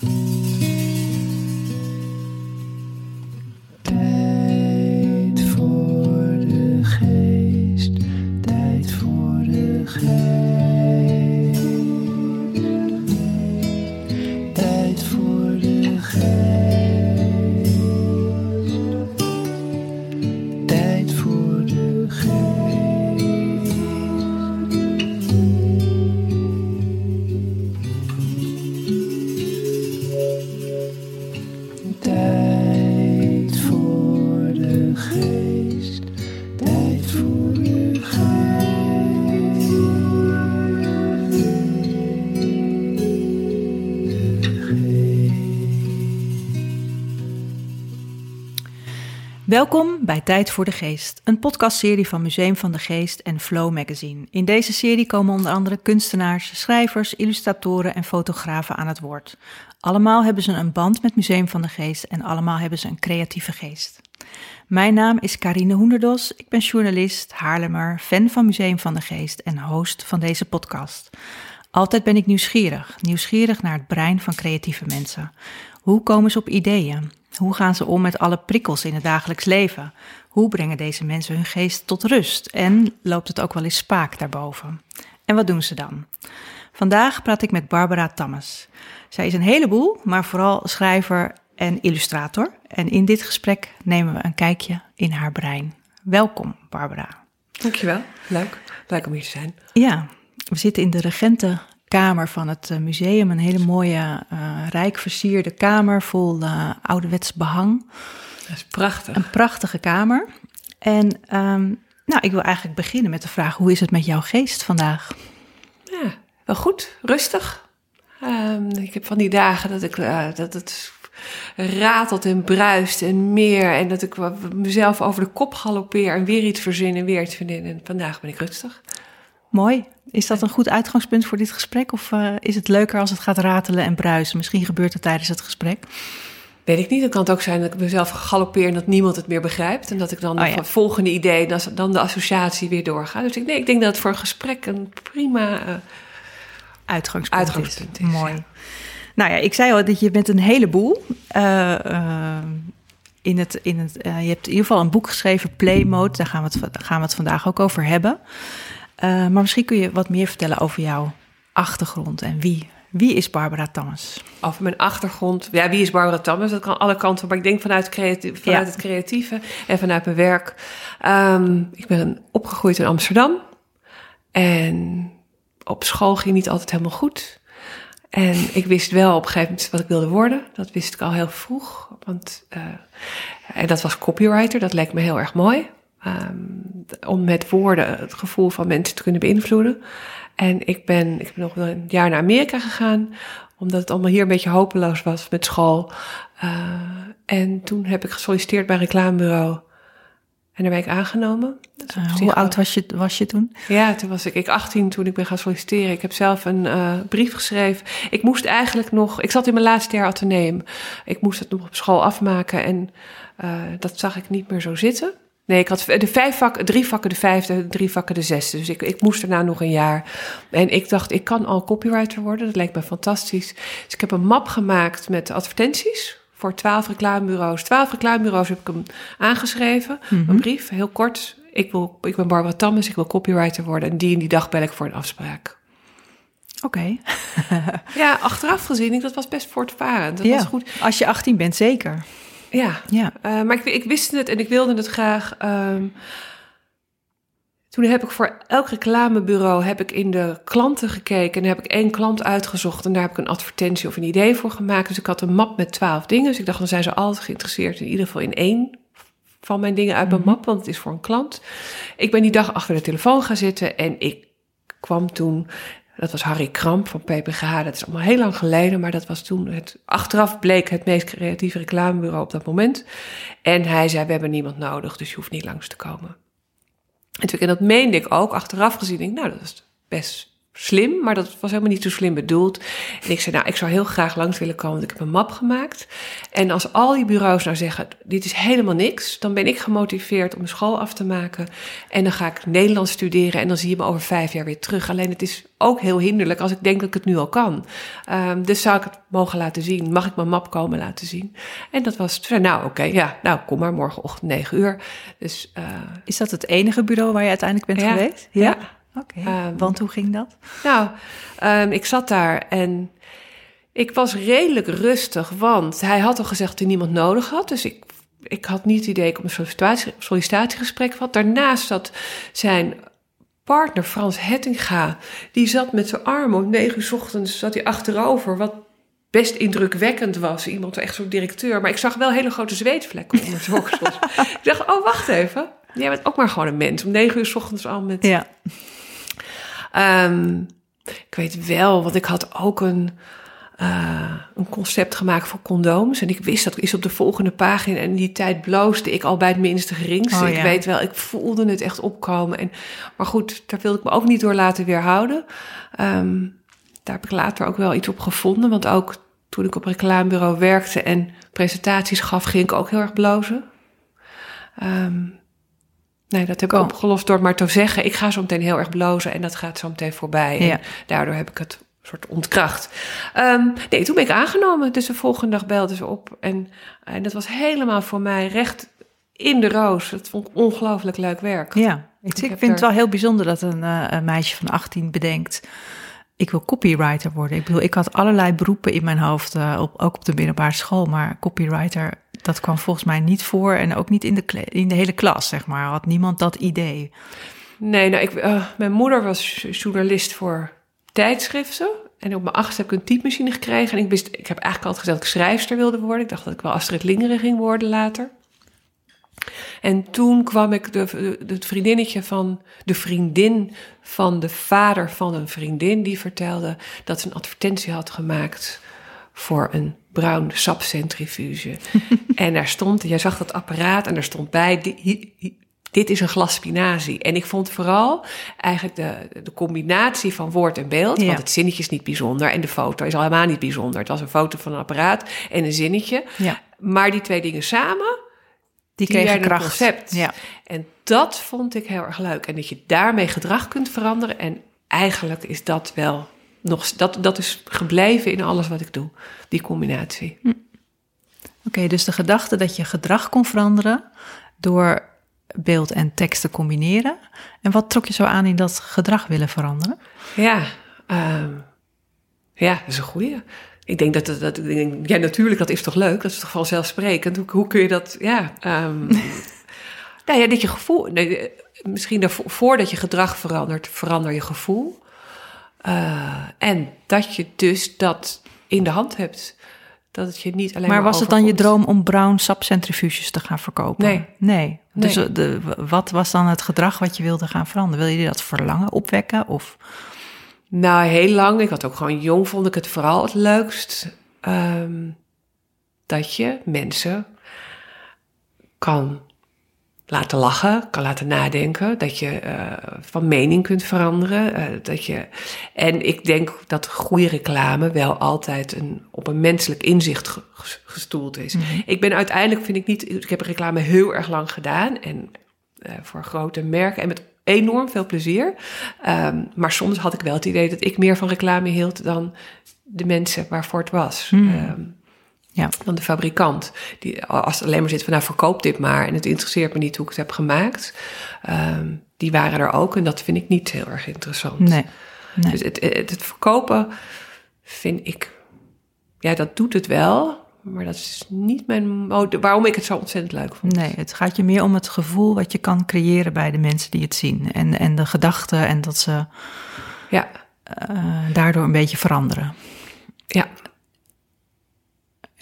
Tijd Welkom bij Tijd voor de Geest, een podcastserie van Museum van de Geest en Flow Magazine. In deze serie komen onder andere kunstenaars, schrijvers, illustratoren en fotografen aan het woord. Allemaal hebben ze een band met Museum van de Geest en allemaal hebben ze een creatieve geest. Mijn naam is Karine Hoenderdos, ik ben journalist, Haarlemmer, fan van Museum van de Geest en host van deze podcast. Altijd ben ik nieuwsgierig, nieuwsgierig naar het brein van creatieve mensen. Hoe komen ze op ideeën? Hoe gaan ze om met alle prikkels in het dagelijks leven? Hoe brengen deze mensen hun geest tot rust? En loopt het ook wel eens spaak daarboven? En wat doen ze dan? Vandaag praat ik met Barbara Tammes. Zij is een heleboel, maar vooral schrijver en illustrator. En in dit gesprek nemen we een kijkje in haar brein. Welkom, Barbara. Dankjewel. Leuk. Leuk om hier te zijn. Ja, we zitten in de regentenkamer van het eh, museum. Een hele mooie, eh, rijk versierde kamer vol uh, ouderwets behang. Dat is prachtig. Een prachtige kamer. En ehm, nou, ik wil eigenlijk beginnen met de vraag: hoe is het met jouw geest vandaag? Ja, wel goed. Rustig. Um, ik heb van die dagen dat, ik, uh, dat het ratelt en bruist en meer. En dat ik mezelf over de kop galoppeer en weer iets verzin en weer iets verzin. En vandaag ben ik rustig. Mooi. Is dat een goed uitgangspunt voor dit gesprek? Of uh, is het leuker als het gaat ratelen en bruisen? Misschien gebeurt het tijdens het gesprek. Weet ik niet. Het kan het ook zijn dat ik mezelf galoppeer en dat niemand het meer begrijpt. En dat ik dan oh, ja. het volgende idee, dan de associatie weer doorga. Dus ik, nee, ik denk dat het voor een gesprek een prima uh, uitgangspunt, uitgangspunt is. is. Mooi. Nou ja, ik zei al dat je bent een heleboel. Uh, in het, in het, je hebt in ieder geval een boek geschreven, Playmode. Daar gaan we het, gaan we het vandaag ook over hebben. Uh, maar misschien kun je wat meer vertellen over jouw achtergrond en wie. Wie is Barbara Tammes? Over mijn achtergrond. Ja, wie is Barbara Tammes? Dat kan alle kanten. Maar ik denk vanuit, creatief, vanuit ja. het creatieve en vanuit mijn werk. Um, ik ben opgegroeid in Amsterdam. En op school ging niet altijd helemaal goed. En ik wist wel op een gegeven moment wat ik wilde worden. Dat wist ik al heel vroeg. Want, uh, en dat was copywriter. Dat leek me heel erg mooi. Um, om met woorden het gevoel van mensen te kunnen beïnvloeden. En ik ben, ik ben nog wel een jaar naar Amerika gegaan, omdat het allemaal hier een beetje hopeloos was met school. Uh, en toen heb ik gesolliciteerd bij een reclamebureau. En daar ben ik aangenomen. Uh, hoe oud was je, was je toen? Ja, toen was ik, ik 18 toen ik ben gaan solliciteren. Ik heb zelf een uh, brief geschreven. Ik moest eigenlijk nog... Ik zat in mijn laatste jaar ateneum. Ik moest het nog op school afmaken. En dat zag ik niet meer zo zitten. Nee, ik had de vijf vakken, drie vakken de vijfde, drie vakken de zesde. Dus ik, ik moest daarna nog een jaar. En ik dacht, ik kan al copywriter worden. Dat lijkt me fantastisch. Dus ik heb een map gemaakt met advertenties voor twaalf reclamebureaus. Twaalf reclamebureaus heb ik hem aangeschreven. Mm -hmm. Een brief, heel kort. Ik, wil, ik ben Barbara Tammes, ik wil copywriter worden. En die en die dag bel ik voor een afspraak. Oké. Okay. ja, achteraf gezien, ik, dat was best voortvarend. Dat ja, was goed. Als je 18 bent, zeker. Ja, ja. Uh, maar ik, ik, wist het en ik wilde het graag. Um, toen heb ik voor elk reclamebureau heb ik in de klanten gekeken en heb ik één klant uitgezocht en daar heb ik een advertentie of een idee voor gemaakt. Dus ik had een map met twaalf dingen. Dus ik dacht, dan zijn ze altijd geïnteresseerd in ieder geval in één van mijn dingen uit mijn map, want het is voor een klant. Ik ben die dag achter de telefoon gaan zitten en ik kwam toen dat was Harry Kramp van PPGH. Dat is allemaal heel lang geleden, maar dat was toen het. Achteraf bleek het meest creatieve reclamebureau op dat moment. En hij zei: We hebben niemand nodig, dus je hoeft niet langs te komen. En, toen, en dat meende ik ook achteraf gezien. Denk, nou, dat is best slim, maar dat was helemaal niet zo slim bedoeld. En ik zei, nou, ik zou heel graag langs willen komen, want ik heb een map gemaakt. En als al die bureaus nou zeggen, dit is helemaal niks, dan ben ik gemotiveerd om mijn school af te maken. En dan ga ik Nederlands studeren en dan zie je me over vijf jaar weer terug. Alleen het is ook heel hinderlijk als ik denk dat ik het nu al kan. Um, dus zou ik het mogen laten zien? Mag ik mijn map komen laten zien? En dat was, nou oké, ja, nou kom maar morgenochtend negen uur. Dus, uh, is dat het enige bureau waar je uiteindelijk bent ja, geweest? Ja. Oké, okay. um, want hoe ging dat? Nou, um, ik zat daar en ik was redelijk rustig, want hij had al gezegd dat hij niemand nodig had. Dus ik, ik had niet het idee dat ik op een sollicitatie, sollicitatiegesprek had. Daarnaast zat zijn partner Frans Hettinga, die zat met zijn armen om negen uur s ochtends zat hij achterover, wat best indrukwekkend was. Iemand echt zo'n directeur, maar ik zag wel hele grote zweetvlekken onder zijn oksels. ik dacht, oh wacht even, jij bent ook maar gewoon een mens. Om negen uur s ochtends al met... Ja. Um, ik weet wel, want ik had ook een, uh, een concept gemaakt voor condooms. En ik wist dat is op de volgende pagina. En in die tijd bloosde ik al bij het minste geringste. Oh, ik weet wel, ik voelde het echt opkomen. En, maar goed, daar wilde ik me ook niet door laten weerhouden. Um, daar heb ik later ook wel iets op gevonden. Want ook toen ik op reclamebureau werkte en presentaties gaf, ging ik ook heel erg blozen. Um, Nee, dat heb ik Oh. opgelost door maar te zeggen. Ik ga zo meteen heel erg blozen en dat gaat zo meteen voorbij. Ja. En daardoor heb ik het soort ontkracht. Um, nee, toen ben ik aangenomen. Dus de volgende dag belden ze op. En, en dat was helemaal voor mij recht in de roos. Dat vond ik ongelooflijk leuk werk. Ja, ik, vind het wel heel bijzonder dat een, eh, een meisje van 18 bedenkt... ik wil copywriter worden. Ik bedoel, ik had allerlei beroepen in mijn hoofd, eh, op, ook op de middelbare school... maar copywriter, dat kwam volgens mij niet voor... en ook niet in de, in de hele klas, zeg maar. Had niemand dat idee. Nee, nou, ik, uh, mijn moeder was journalist voor tijdschriften. En op mijn achtste heb ik een typemachine gekregen. En ik, wist, ik heb eigenlijk altijd gezegd dat ik schrijfster wilde worden. Ik dacht dat ik wel Astrid Lindgren ging worden later. En toen kwam ik de, de, het vriendinnetje van de vriendin van de vader van een vriendin. Die vertelde dat ze een advertentie had gemaakt voor een bruin sapcentrifuge. en daar stond, jij zag dat apparaat en daar stond bij... dit is een glas spinazie. En ik vond vooral eigenlijk de, de combinatie van woord en beeld. Ja. Want het zinnetje is niet bijzonder en de foto is al helemaal niet bijzonder. Het was een foto van een apparaat en een zinnetje. Ja, Maar die twee dingen samen, die, die kregen kracht. concept. Ja. En dat vond ik heel erg leuk. En dat je daarmee gedrag kunt veranderen. En eigenlijk is dat wel nog... Dat, dat is gebleven in alles wat ik doe. Die combinatie. Oké, dus de gedachte dat je gedrag kon veranderen... door beeld en tekst te combineren. En wat trok je zo aan in dat gedrag willen veranderen? Ja, ehm, ja, dat is een goeie. Ik denk dat, dat, dat ja, natuurlijk, dat is toch leuk? Dat is toch vanzelfsprekend? Hoe, hoe kun je dat, ja... nou ja, dat je gevoel... Nee, eh, misschien daarvoor, voordat je gedrag verandert, verander je gevoel. Eh, en dat je dus dat in de hand hebt. Dat het je niet alleen maar Maar was het dan je droom om brown sapcentrifuges te gaan verkopen? Nee. Nee. Dus Nee. eh, de, wat was dan het gedrag wat je wilde gaan veranderen? Wil je dat verlangen opwekken? Of Nou, heel lang. Ik had ook gewoon jong, vond ik het vooral het leukst. ehm, dat je mensen kan laten lachen, kan laten nadenken. Dat je eh, van mening kunt veranderen. eh, dat je, en ik denk dat goede reclame wel altijd een, op een menselijk inzicht ge- ges- gestoeld is. Ik ben uiteindelijk, vind ik niet... Ik heb reclame heel erg lang gedaan. En eh, voor grote merken. En met enorm veel plezier. Ehm, maar soms had ik wel het idee dat ik meer van reclame hield dan de mensen waarvoor het was. Ehm, ja. dan de fabrikant. Die, als het alleen maar zit van nou verkoop dit maar en het interesseert me niet hoe ik het heb gemaakt. Ehm, die waren er ook en dat vind ik niet heel erg interessant. nee. nee. Dus het, het, het verkopen vind ik, ja dat doet het wel, maar dat is niet mijn, mode- waarom ik het zo ontzettend leuk vond. Nee, het gaat je meer om het gevoel wat je kan creëren bij de mensen die het zien. En, en de gedachten en dat ze Ja, eh, daardoor een beetje veranderen. ja.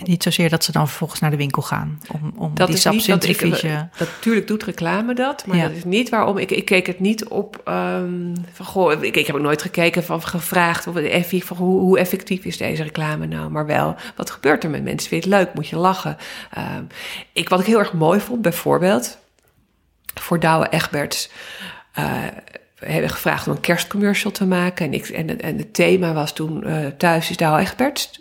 Niet zozeer dat ze dan vervolgens naar de winkel gaan om, om Dat die is niet dat ik. sapcentrifuge... Natuurlijk doet reclame dat, maar Ja. dat is niet waarom. Ik, ik keek het niet op. ehm, van, goh, ik, ik heb ook nooit gekeken van gevraagd of van hoe, hoe effectief is deze reclame nou. Maar wel, wat gebeurt er met mensen? Vind je het leuk? Moet je lachen? Ehm, ik, wat ik heel erg mooi vond, bijvoorbeeld, voor Douwe Egberts. eh, hebben gevraagd om een kerstcommercial te maken. En, ik, en, en het thema was toen eh, Thuis is Douwe Egberts.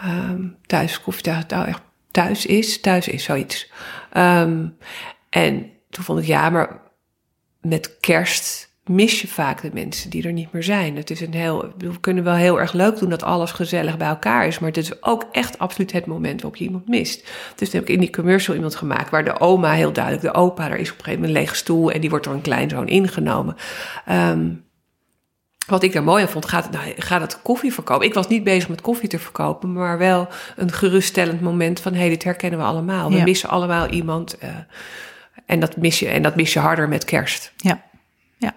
Ehm, thuis, koffie thuis, Douwe Egberts thuis is, thuis is zoiets. Ehm, en toen vond ik, ja, maar met kerst mis je vaak de mensen die er niet meer zijn. Het is een heel, ik we kunnen wel heel erg leuk doen dat alles gezellig bij elkaar is, maar het is ook echt absoluut het moment waarop je iemand mist. Dus toen heb ik in die commercial iemand gemaakt waar de oma heel duidelijk, de opa, er is op een gegeven moment een lege stoel en die wordt door een kleinzoon ingenomen. Ehm, wat ik daar mooi aan vond, gaat het, nou, gaat het koffie verkopen? Ik was niet bezig met koffie te verkopen, maar wel een geruststellend moment van: hé, hey, dit herkennen we allemaal. We Ja. missen allemaal iemand. eh, en, dat mis je, en dat mis je harder met kerst. Ja, ja.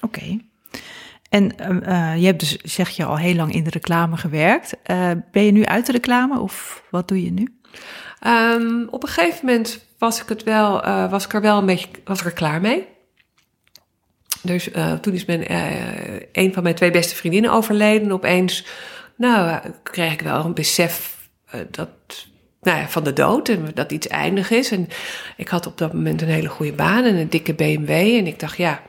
Oké. En eh, eh, je hebt dus, zeg je, al heel lang in de reclame gewerkt. Eh, ben je nu uit de reclame of wat doe je nu? Ehm, op een gegeven moment was ik, het wel, was ik er wel een beetje was ik er klaar mee. Dus eh, toen is mijn, eh, een van mijn twee beste vriendinnen overleden. Opeens nou, eh, kreeg ik wel een besef dat, nou ja, van de dood en dat iets eindig is. En ik had op dat moment een hele goede baan en een dikke BMW. En ik dacht, ja,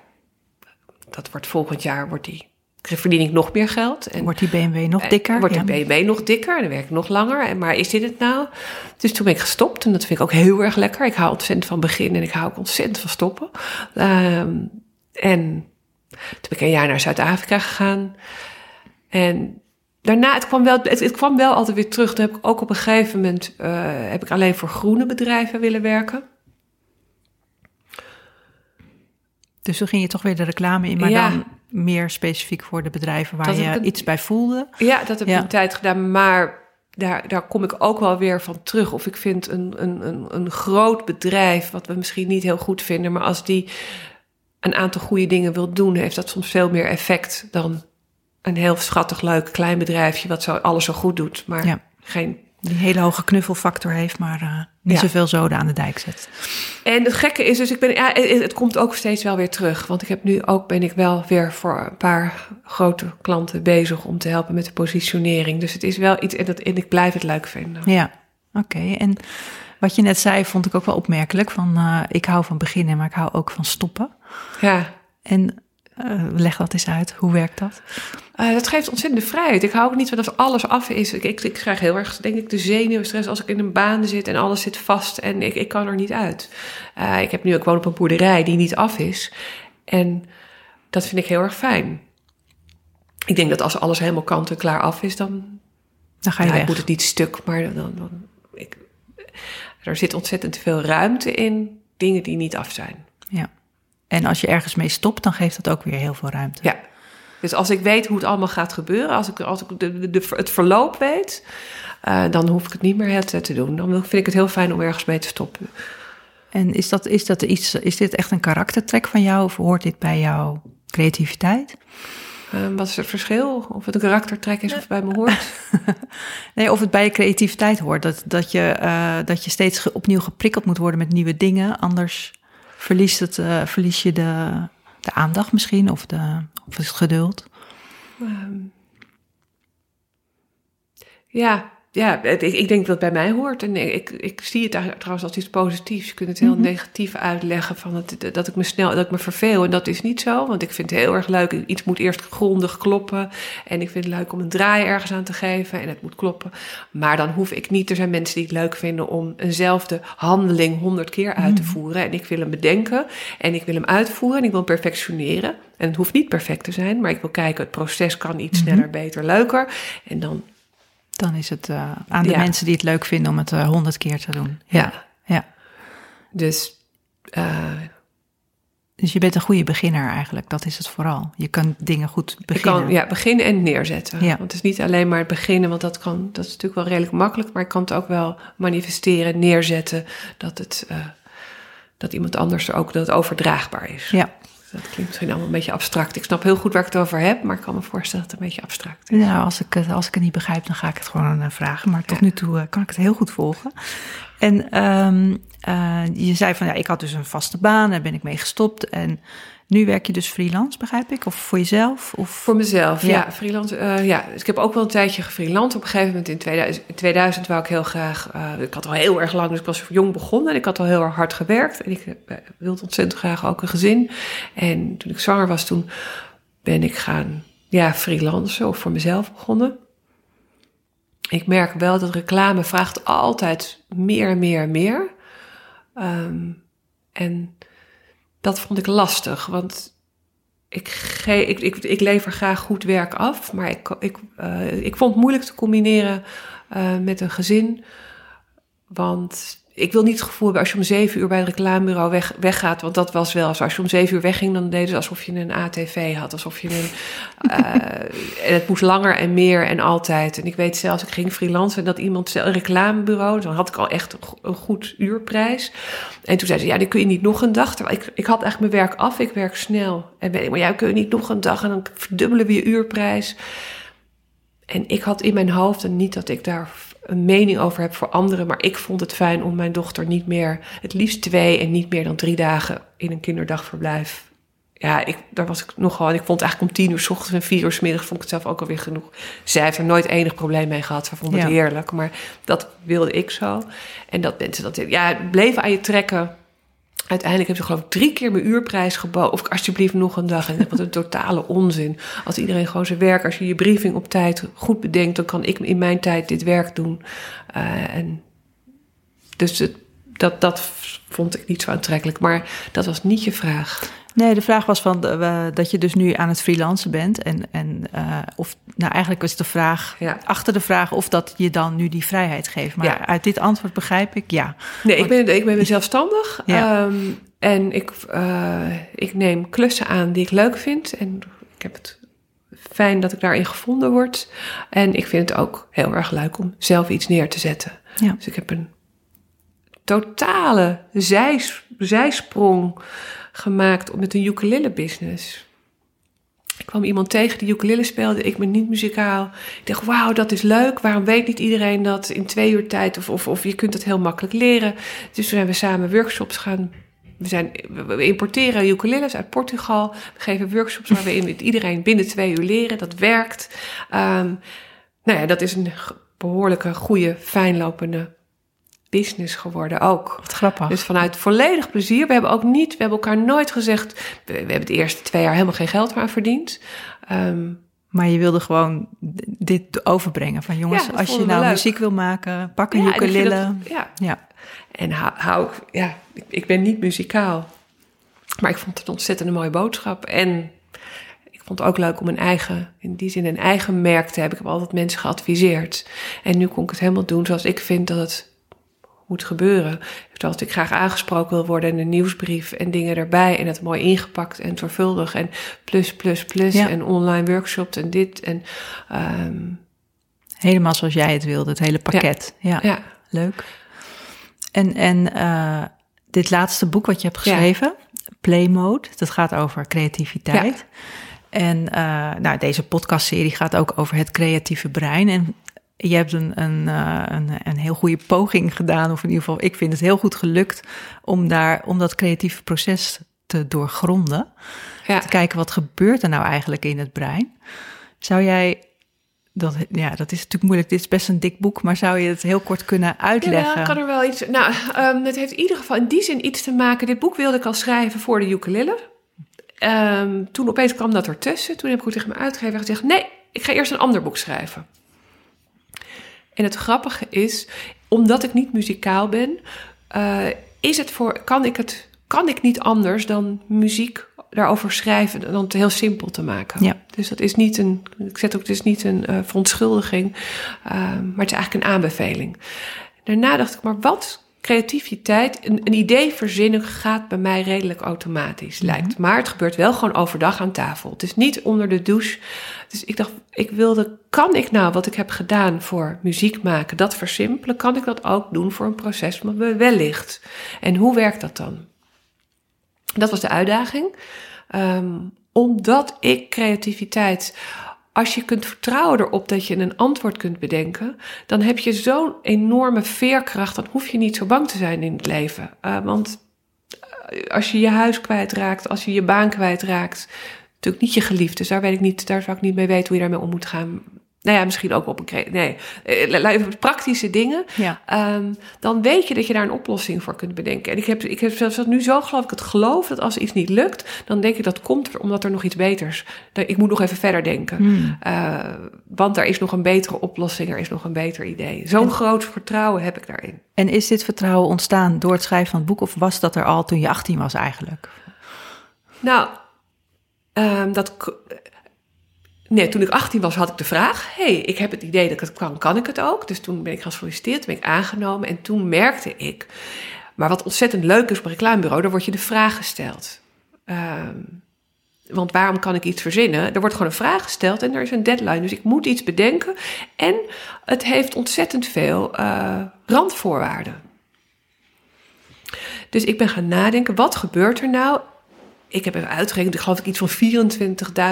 dat wordt volgend jaar wordt die, verdien ik nog meer geld. En Wordt die BMW nog dikker? Wordt Ja. de BMW nog dikker en dan werk ik nog langer. En, maar is dit het nou? Dus toen ben ik gestopt en dat vind ik ook heel erg lekker. Ik hou ontzettend van beginnen en ik hou ook ontzettend van stoppen. Ehm, en toen ben ik een jaar naar Zuid-Afrika gegaan. En daarna, het kwam, wel, het, het kwam wel altijd weer terug. Toen heb ik ook op een gegeven moment eh, heb ik alleen voor groene bedrijven willen werken. Dus toen ging je toch weer de reclame in, maar Ja. dan meer specifiek voor de bedrijven waar Dat je een- iets bij voelde. Ja, dat heb ik een tijd gedaan, maar daar, daar kom ik ook wel weer van terug. Of ik vind een, een, een, een groot bedrijf, wat we misschien niet heel goed vinden, maar als die een aantal goede dingen wil doen, heeft dat soms veel meer effect dan een heel schattig, leuk klein bedrijfje wat zo, alles zo goed doet, maar Ja. geen Die hele hoge knuffelfactor heeft, maar eh, niet Ja. zoveel zoden aan de dijk zet. En het gekke is dus, ik ben, ja, het, het komt ook steeds wel weer terug. Want ik heb nu ook, ben ik wel weer voor een paar grote klanten bezig om te helpen met de positionering. Dus het is wel iets, en, dat, en ik blijf het leuk vinden. Ja, oké. En wat je net zei, vond ik ook wel opmerkelijk. Van, eh, ik hou van beginnen, maar ik hou ook van stoppen. Ja, En eh, leg dat eens uit. Hoe werkt dat? Eh, dat geeft ontzettende vrijheid. Ik hou ook niet van als alles af is. Ik, ik, ik krijg heel erg, denk ik, de zenuwstress als ik in een baan zit en alles zit vast en ik, ik kan er niet uit. Eh, ik heb nu, ik woon op een boerderij die niet af is. En dat vind ik heel erg fijn. Ik denk dat als alles helemaal kant en klaar af is, dan Dan ga je ja, moet het niet stuk, maar dan, dan, dan- ik, er zit ontzettend veel ruimte in dingen die niet af zijn. Ja. En als je ergens mee stopt, dan geeft dat ook weer heel veel ruimte. Ja. Dus als ik weet hoe het allemaal gaat gebeuren, als ik, als ik de, de, de- het verloop weet, eh, dan hoef ik het niet meer het te doen. Dan vind ik het heel fijn om ergens mee te stoppen. En is, dat, is, dat iets, is dit echt een karaktertrek van jou of hoort dit bij jouw creativiteit? Eh, wat is het verschil? Of het een karaktertrek is of bij me hoort? Nee, of het bij je creativiteit hoort. Dat, dat, je, eh, dat je steeds opnieuw geprikkeld moet worden met nieuwe dingen. Anders verliest, het, eh, verlies je de, de aandacht misschien of, de, of het geduld. Ehm, ja, ja het- ik, ik denk dat het bij mij hoort. En ik, ik zie het eigenlijk trouwens als iets positiefs. Je kunt het heel Mhm. negatief uitleggen van het, dat ik me snel dat ik me verveel. En dat is niet zo, want ik vind het heel erg leuk. Iets moet eerst grondig kloppen. En ik vind het leuk om een draai ergens aan te geven. En het moet kloppen. Maar dan hoef ik niet. Er zijn mensen die het leuk vinden om eenzelfde handeling honderd keer uit te voeren. En ik wil hem bedenken. En ik wil hem uitvoeren. En ik wil hem perfectioneren. En het hoeft niet perfect te zijn. Maar ik wil kijken, het proces kan iets sneller, beter, leuker. En dan Dan is het eh, aan de Ja. mensen die het leuk vinden om het eh, honderd keer te doen. Ja, Ja. dus eh, Dus je bent een goede beginner eigenlijk. Dat is het vooral. Je kan dingen goed ik beginnen. kan ja, beginnen en neerzetten. Ja. Want het is niet alleen maar het beginnen, want dat, kan, dat is natuurlijk wel redelijk makkelijk. Maar ik kan het ook wel manifesteren, neerzetten, dat, het, dat iemand anders er ook dat het overdraagbaar is. ja. Dat klinkt misschien allemaal een beetje abstract. Ik snap heel goed waar ik het over heb, maar ik kan me voorstellen dat het een beetje abstract is. Nou, als ik, het- als ik het niet begrijp, dan ga ik het gewoon eh, vragen. Maar tot Ja. nu toe eh, kan ik het heel goed volgen. En ehm, eh, je zei van ja, ik had dus een vaste baan, daar ben ik mee gestopt. En nu werk je dus freelance, begrijp ik? Of voor jezelf? Of... Voor mezelf, ja. Ja. freelance, eh, ja. Dus ik heb ook wel een tijdje gefreelance. Op een gegeven moment in 2000, in 2000 wou ik heel graag... eh, ik had al heel erg lang, dus ik was jong begonnen... en ik had al heel erg hard gewerkt. En ik eh, wilde ontzettend graag ook een gezin. En toen ik zwanger was, toen ben ik gaan ja, freelancen of voor mezelf begonnen. Ik merk wel dat reclame vraagt altijd meer, meer, meer. Ehm, en dat vond ik lastig, want ik, ge- ik, ik, ik lever graag goed werk af, maar ik, ik, eh, ik vond het moeilijk te combineren eh, met een gezin. Want ik wil niet het gevoel hebben als je om zeven uur bij het reclamebureau weg, weggaat. Want dat was wel zo. Als je om zeven uur wegging, dan deden ze alsof je een ATV had. Alsof je een. eh, en het moest langer en meer en altijd. En ik weet zelfs, ik ging freelancen en dat iemand een reclamebureau. Dan had ik al echt een go- een goed uurprijs. En toen zei ze: Ja, die kun je niet nog een dag. Terwijl ik, ik had echt mijn werk af. Ik werk snel. En ben ik, maar ja, kun je niet nog een dag en dan verdubbelen we je uurprijs. En ik had in mijn hoofd, en niet dat ik daar een mening over heb voor anderen, maar ik vond het fijn om mijn dochter niet meer, het liefst twee en niet meer dan drie dagen in een kinderdagverblijf. Ja, ik, daar was ik nogal. En ik vond eigenlijk om tien uur s ochtends en vier uur s middags vond ik het zelf ook alweer genoeg. Zij heeft er nooit enig probleem mee gehad. Ze vond het Ja. heerlijk. Maar dat wilde ik zo. En dat mensen dat ja, bleven aan je trekken. Uiteindelijk hebben ze geloof ik drie keer mijn uurprijs geboden. Of alsjeblieft nog een dag. En wat een totale onzin. Als iedereen gewoon zijn werk, als je je briefing op tijd goed bedenkt, dan kan ik in mijn tijd dit werk doen. Eh, en dus dat, dat vond ik niet zo aantrekkelijk. Maar dat was niet je vraag. Nee, de vraag was van we- dat je dus nu aan het freelancen bent. En, en eh, of, nou eigenlijk was de vraag, Ja. achter de vraag of dat je dan nu die vrijheid geeft. Maar Ja. uit dit antwoord begrijp ik ja. Nee, ik ben, ik ben zelfstandig. Ja. Ehm, en ik, eh, ik neem klussen aan die ik leuk vind. En ik heb het fijn dat ik daarin gevonden word. En ik vind het ook heel erg leuk om zelf iets neer te zetten. Ja. Dus ik heb een totale zijs, zijsprong gemaakt met een ukulele business. Ik kwam iemand tegen die ukulele speelde. Ik ben niet muzikaal. Ik dacht, wauw, dat is leuk. Waarom weet niet iedereen dat in twee uur tijd? Of, of, of je kunt het heel makkelijk leren. Dus toen zijn we samen workshops gaan... We, zijn, we- importeren ukuleles uit Portugal. We geven workshops waar we iedereen binnen twee uur leren. Dat werkt. Ehm, nou ja, dat is een behoorlijke, goede, fijnlopende business geworden ook. Wat grappig. Dus vanuit volledig plezier. We hebben ook niet, we hebben elkaar nooit gezegd. We, we hebben de eerste twee jaar helemaal geen geld meer aan verdiend. Ehm, Maar je wilde gewoon dit overbrengen van jongens, Ja, als je nou leuk. muziek wil maken, pak een ja, en ukulele. dat- ja, Ja, en hou, ja, ik, ik ben niet muzikaal. Maar ik vond het een ontzettend mooie boodschap. En ik vond het ook leuk om een eigen, in die zin een eigen merk te hebben. Ik heb altijd mensen geadviseerd. En nu kon ik het helemaal doen zoals ik vind dat het moet gebeuren. Zoals ik graag aangesproken wil worden en een nieuwsbrief en dingen erbij. En het mooi ingepakt en zorgvuldig. En plus, plus, plus. Ja. En online workshops en dit. En ehm, helemaal zoals jij het wilde, het hele pakket. Ja, ja, leuk. En, en eh, dit laatste boek wat je hebt geschreven, Play Mode, dat gaat over creativiteit. En eh, nou, deze podcastserie gaat ook over het creatieve brein. En je hebt een, een, eh, een, een heel goede poging gedaan, of in ieder geval, ik vind het heel goed gelukt om daar om dat creatieve proces te doorgronden. ja. Te kijken wat gebeurt er nou eigenlijk in het brein. Zou jij dat, ja, dat is natuurlijk moeilijk. Dit is best een dik boek, maar zou je het heel kort kunnen uitleggen? Ja, ik kan er wel iets. Nou, ehm, het heeft in ieder geval in die zin iets te maken. Dit boek wilde ik al schrijven voor de ukulele. Ehm, toen opeens kwam dat ertussen. Toen heb ik ook tegen mijn uitgever gezegd: nee, ik ga eerst een ander boek schrijven. En het grappige is, omdat ik niet muzikaal ben, eh, is het voor, kan, ik het, kan ik niet anders dan muziek daarover schrijven dan het heel simpel te maken. Ja. Dus dat is niet een, ik zet ook, het is niet een eh, verontschuldiging, eh, maar het is eigenlijk een aanbeveling. Daarna dacht ik, maar wat creativiteit, een, een idee verzinnen gaat bij mij redelijk automatisch, lijkt. Maar het gebeurt wel gewoon overdag aan tafel. Het is niet onder de douche. Dus ik dacht, ik wilde, kan ik nou wat ik heb gedaan voor muziek maken, dat versimpelen? Kan ik dat ook doen voor een proces maar wellicht? En hoe werkt dat dan? Dat was de uitdaging. Ehm, omdat ik creativiteit als je kunt vertrouwen erop dat je een antwoord kunt bedenken, dan heb je zo'n enorme veerkracht. Dan hoef je niet zo bang te zijn in het leven. Uh, want als je je huis kwijtraakt, als je je baan kwijtraakt, natuurlijk niet je geliefd. Dus daar weet ik niet, daar zou ik niet mee weten hoe je daarmee om moet gaan. Nou ja, misschien ook op een nee, eh, praktische dingen. Ja. Um, dan weet je dat je daar een oplossing voor kunt bedenken. En ik heb, ik heb zelfs nu zo geloof ik het geloof dat als iets niet lukt, dan denk ik dat komt omdat er nog iets beters. Ik moet nog even verder denken. Hmm. Uh, want er is nog een betere oplossing, er is nog een beter idee. Zo'n groot vertrouwen heb ik daarin. En is dit vertrouwen ontstaan door het schrijven van het boek, of was dat er al toen je 18 was eigenlijk? Nou, um, dat Nee, toen ik 18 was, had ik de vraag: hey, ik heb het idee dat ik het kan, kan ik het ook? Dus toen ben ik gaan solliciteren, ben ik aangenomen en toen merkte ik. Maar wat ontzettend leuk is op een reclamebureau, daar word je de vraag gesteld. Um, want waarom kan ik iets verzinnen? Er wordt gewoon een vraag gesteld en er is een deadline. Dus ik moet iets bedenken. En het heeft ontzettend veel uh, randvoorwaarden. Dus ik ben gaan nadenken: wat gebeurt er nou ik heb even uitgerekend, ik geloof ik iets van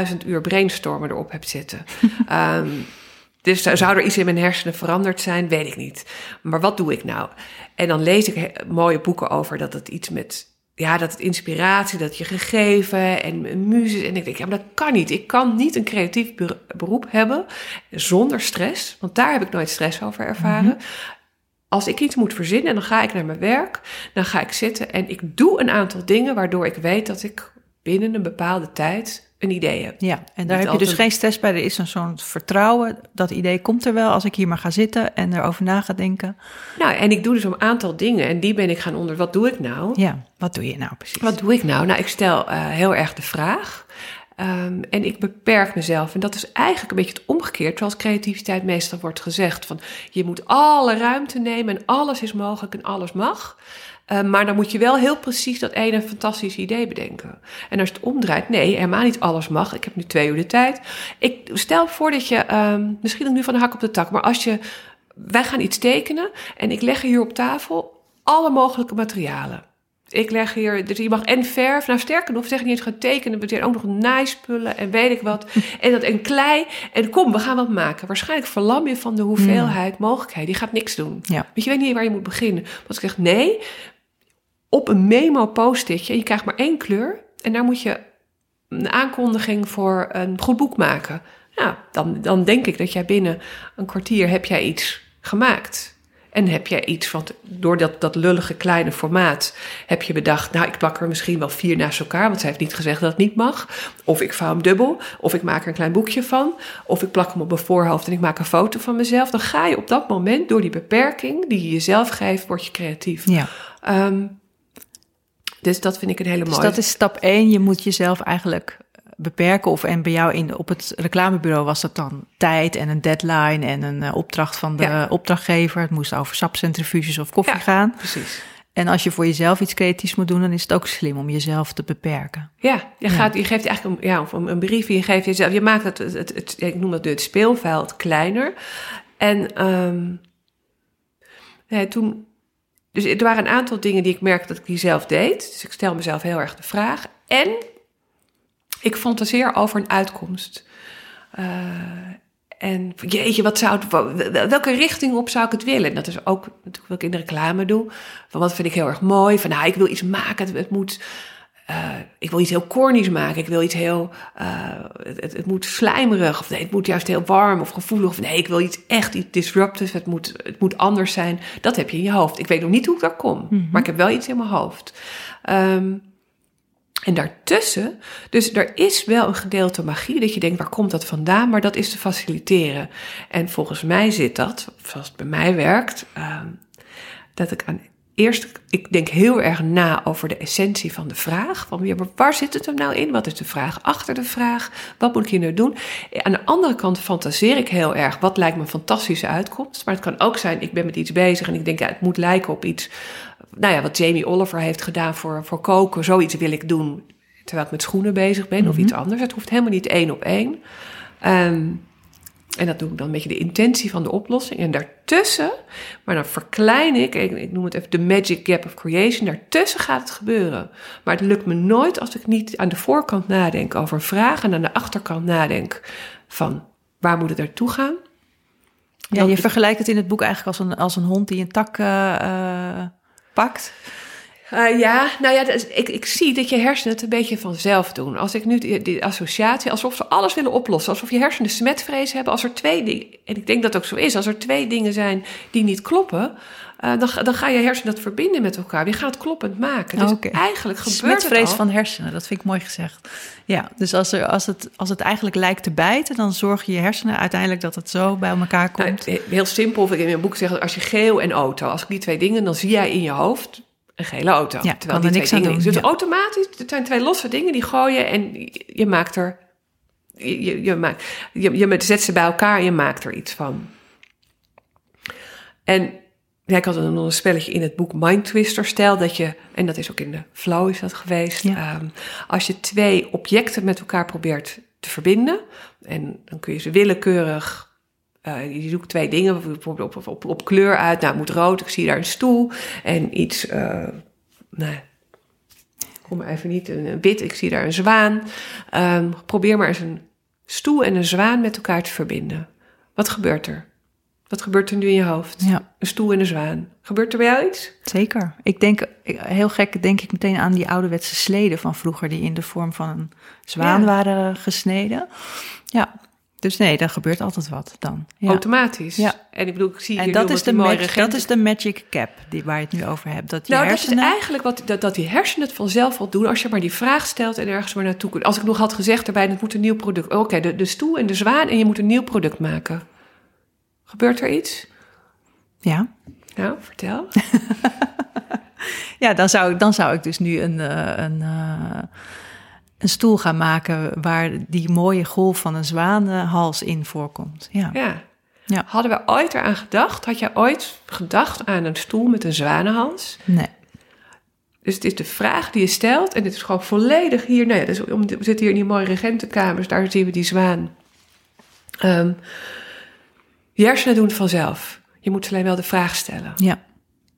24.000 uur brainstormen erop heb zitten. um, dus zou er iets in mijn hersenen veranderd zijn? Weet ik niet. Maar wat doe ik nou? En dan lees ik mooie boeken over dat het iets met, ja, dat het inspiratie, dat je gegeven en muziek. En ik denk, ja, maar dat kan niet. Ik kan niet een creatief beroep hebben zonder stress, want daar heb ik nooit stress over ervaren. Mm -hmm. Als ik iets moet verzinnen, dan ga ik naar mijn werk, dan ga ik zitten en ik doe een aantal dingen waardoor ik weet dat ik binnen een bepaalde tijd een idee heb. Ja, en daar heb je dus geen stress bij. Er is een zo'n vertrouwen. Dat idee komt er wel als ik hier maar ga zitten en erover na ga denken. Nou, en ik doe dus een aantal dingen en die ben ik gaan onder. Wat doe ik nou? Ja, wat doe je nou precies? Wat doe ik nou? Nou, ik stel uh, heel erg de vraag. Um, en ik beperk mezelf. En dat is eigenlijk een beetje het omgekeerd, zoals creativiteit meestal wordt gezegd. Van je moet alle ruimte nemen en alles is mogelijk en alles mag. Uh, maar dan moet je wel heel precies dat ene fantastische idee bedenken. En als je het omdraait, nee, helemaal niet alles mag. Ik heb nu twee uur de tijd. Ik stel voor dat je, um, misschien nu van de hak op de tak, maar als je, wij gaan iets tekenen en ik leg hier op tafel alle mogelijke materialen. Ik leg hier, dus je mag en verf, nou sterker nog, zeg niet eens gaan tekenen, betekent ook nog naaispullen en weet ik wat. En dat en klei. En kom, we gaan wat maken. Waarschijnlijk verlam je van de hoeveelheid mogelijkheden. Die gaat niks doen. Ja. Want je weet niet waar je moet beginnen. Want ik zeg nee, op een memo post-itje, je krijgt maar één kleur. En daar moet je een aankondiging voor een goed boek maken. Nou, dan, dan denk ik dat jij binnen een kwartier heb jij iets gemaakt. En heb jij iets, want door dat, dat lullige kleine formaat heb je bedacht, nou, ik plak er misschien wel vier naast elkaar, want zij heeft niet gezegd dat het niet mag. Of ik vouw hem dubbel, of ik maak er een klein boekje van, of ik plak hem op mijn voorhoofd en ik maak een foto van mezelf. Dan ga je op dat moment, door die beperking die je jezelf geeft, word je creatief. Ja. Um, dus dat vind ik een hele mooie. Dus dat is stap één. Je moet jezelf eigenlijk beperken. Of en bij jou in, op het reclamebureau was dat dan tijd en een deadline en een uh, opdracht van de ja. opdrachtgever. Het moest over sapcentrifuges of koffie ja, gaan. Precies. En als je voor jezelf iets creatiefs moet doen, dan is het ook slim om jezelf te beperken. Ja, je, gaat, je geeft eigenlijk een, ja, een, brief, je geeft jezelf, je maakt het, het, het, het ik noem het het speelveld kleiner. En um, ja, toen, dus er waren een aantal dingen die ik merkte dat ik die zelf deed. Dus ik stel mezelf heel erg de vraag. En ik fantaseer over een uitkomst. Uh, en jeetje, wat zou het, welke richting op zou ik het willen? En dat is ook natuurlijk wat ik in de reclame doe. Van wat vind ik heel erg mooi? Van nou, ik wil iets maken. Het, het moet, uh, ik wil iets heel cornies maken. Ik wil iets heel, uh, het, het, moet slijmerig. Of nee, het moet juist heel warm of gevoelig. Of nee, ik wil iets echt iets disruptives. Het moet, het moet anders zijn. Dat heb je in je hoofd. Ik weet nog niet hoe ik daar kom. Mm -hmm. Maar ik heb wel iets in mijn hoofd. Um, en daartussen, dus er is wel een gedeelte magie dat je denkt, waar komt dat vandaan? Maar dat is te faciliteren. En volgens mij zit dat, zoals het bij mij werkt, uh, dat ik aan eerst, ik denk heel erg na over de essentie van de vraag. Van waar zit het hem nou in? Wat is de vraag achter de vraag? Wat moet ik hier nou doen? Aan de andere kant fantaseer ik heel erg. Wat lijkt me een fantastische uitkomst? Maar het kan ook zijn, ik ben met iets bezig en ik denk, ja, het moet lijken op iets. Nou ja, wat Jamie Oliver heeft gedaan voor, voor koken. Zoiets wil ik doen terwijl ik met schoenen bezig ben mm -hmm. of iets anders. Het hoeft helemaal niet één op één. Um, en dat doe ik dan een beetje de intentie van de oplossing. En daartussen, maar dan verklein ik, ik, ik noem het even de magic gap of creation. Daartussen gaat het gebeuren. Maar het lukt me nooit als ik niet aan de voorkant nadenk over vraag en aan de achterkant nadenk van waar moet het naartoe gaan? Ja, je vergelijkt het in het boek eigenlijk als een, als een hond die een tak eh, eh, pakt. Eh, ja, nou ja, is- ik, ik zie dat je hersenen het een beetje vanzelf doen. Als ik nu die, die associatie, alsof ze alles willen oplossen, alsof je hersenen smetvrees hebben, als er twee dingen, en ik denk dat het ook zo is, als er twee dingen zijn die niet kloppen, eh, dan, ga- dan ga je hersenen dat verbinden met elkaar. Je gaat het kloppend maken. Dus eigenlijk gebeurt Smetvrees het al. van hersenen, dat vind ik mooi gezegd. Ja, dus als, er, als, het, als het eigenlijk lijkt te bijten, dan zorg je je hersenen uiteindelijk dat het zo bij elkaar Nou, komt. heel simpel, of ik in mijn boek zeg, als je geel en auto, als ik die twee dingen, dan zie jij in je hoofd een gele auto. Ja, terwijl kan die er twee niks aan dingen doen, Dus ja. automatisch, het zijn twee losse dingen die gooien en je, maakt er, je, je, je, maakt, je, je zet ze bij elkaar en je maakt er iets van. En ja, ik had een, een spelletje in het boek Mind Twister. Stel dat je, en dat is ook in de flow is dat geweest. Ja. ehm, als je twee objecten met elkaar probeert te verbinden. En dan kun je ze willekeurig. eh, je zoekt twee dingen, bijvoorbeeld op, op, op kleur uit. Nou, het moet rood, ik zie daar een stoel. En iets, eh nee, kom maar even niet, een, een wit, ik zie daar een zwaan. Ehm, probeer maar eens een stoel en een zwaan met elkaar te verbinden. Wat gebeurt er? Wat gebeurt er nu in je hoofd? Ja, Een stoel en een zwaan. Gebeurt er bij jou iets? zeker. Ik denk, heel gek, denk ik meteen aan die ouderwetse sleden van vroeger, die in de vorm van een zwaan Ja. waren gesneden. Ja, dus nee, er gebeurt altijd wat dan. Ja. Automatisch. Ja. En ik bedoel, ik zie En hier dat is, de die mooie mag- dat is de magic cap die, waar je het nu over hebt. Dat je Nou, hersenen... dat is eigenlijk wat dat, dat die hersenen het vanzelf wel doen als je maar die vraag stelt en ergens maar naartoe kunt. Als ik nog had gezegd erbij, het moet een nieuw product. Oké, de, de stoel en de zwaan en je moet een nieuw product maken. Gebeurt er iets? Ja, Nou, vertel. ja dan, zou, ik- dan zou ik dus nu een, eh, een, eh, een stoel gaan maken waar die mooie golf van een zwanenhals in voorkomt. Ja. Ja. Ja. Hadden we ooit eraan gedacht? Had jij ooit gedacht aan een stoel met een zwanenhals? Nee. Dus het is de vraag die je stelt. En dit is gewoon volledig hier. Nou ja, dus om, we zitten hier in die mooie regentenkamers. Daar zien we die zwaan. Je hersenen doen het vanzelf. Je moet ze alleen wel de vraag stellen. Ja.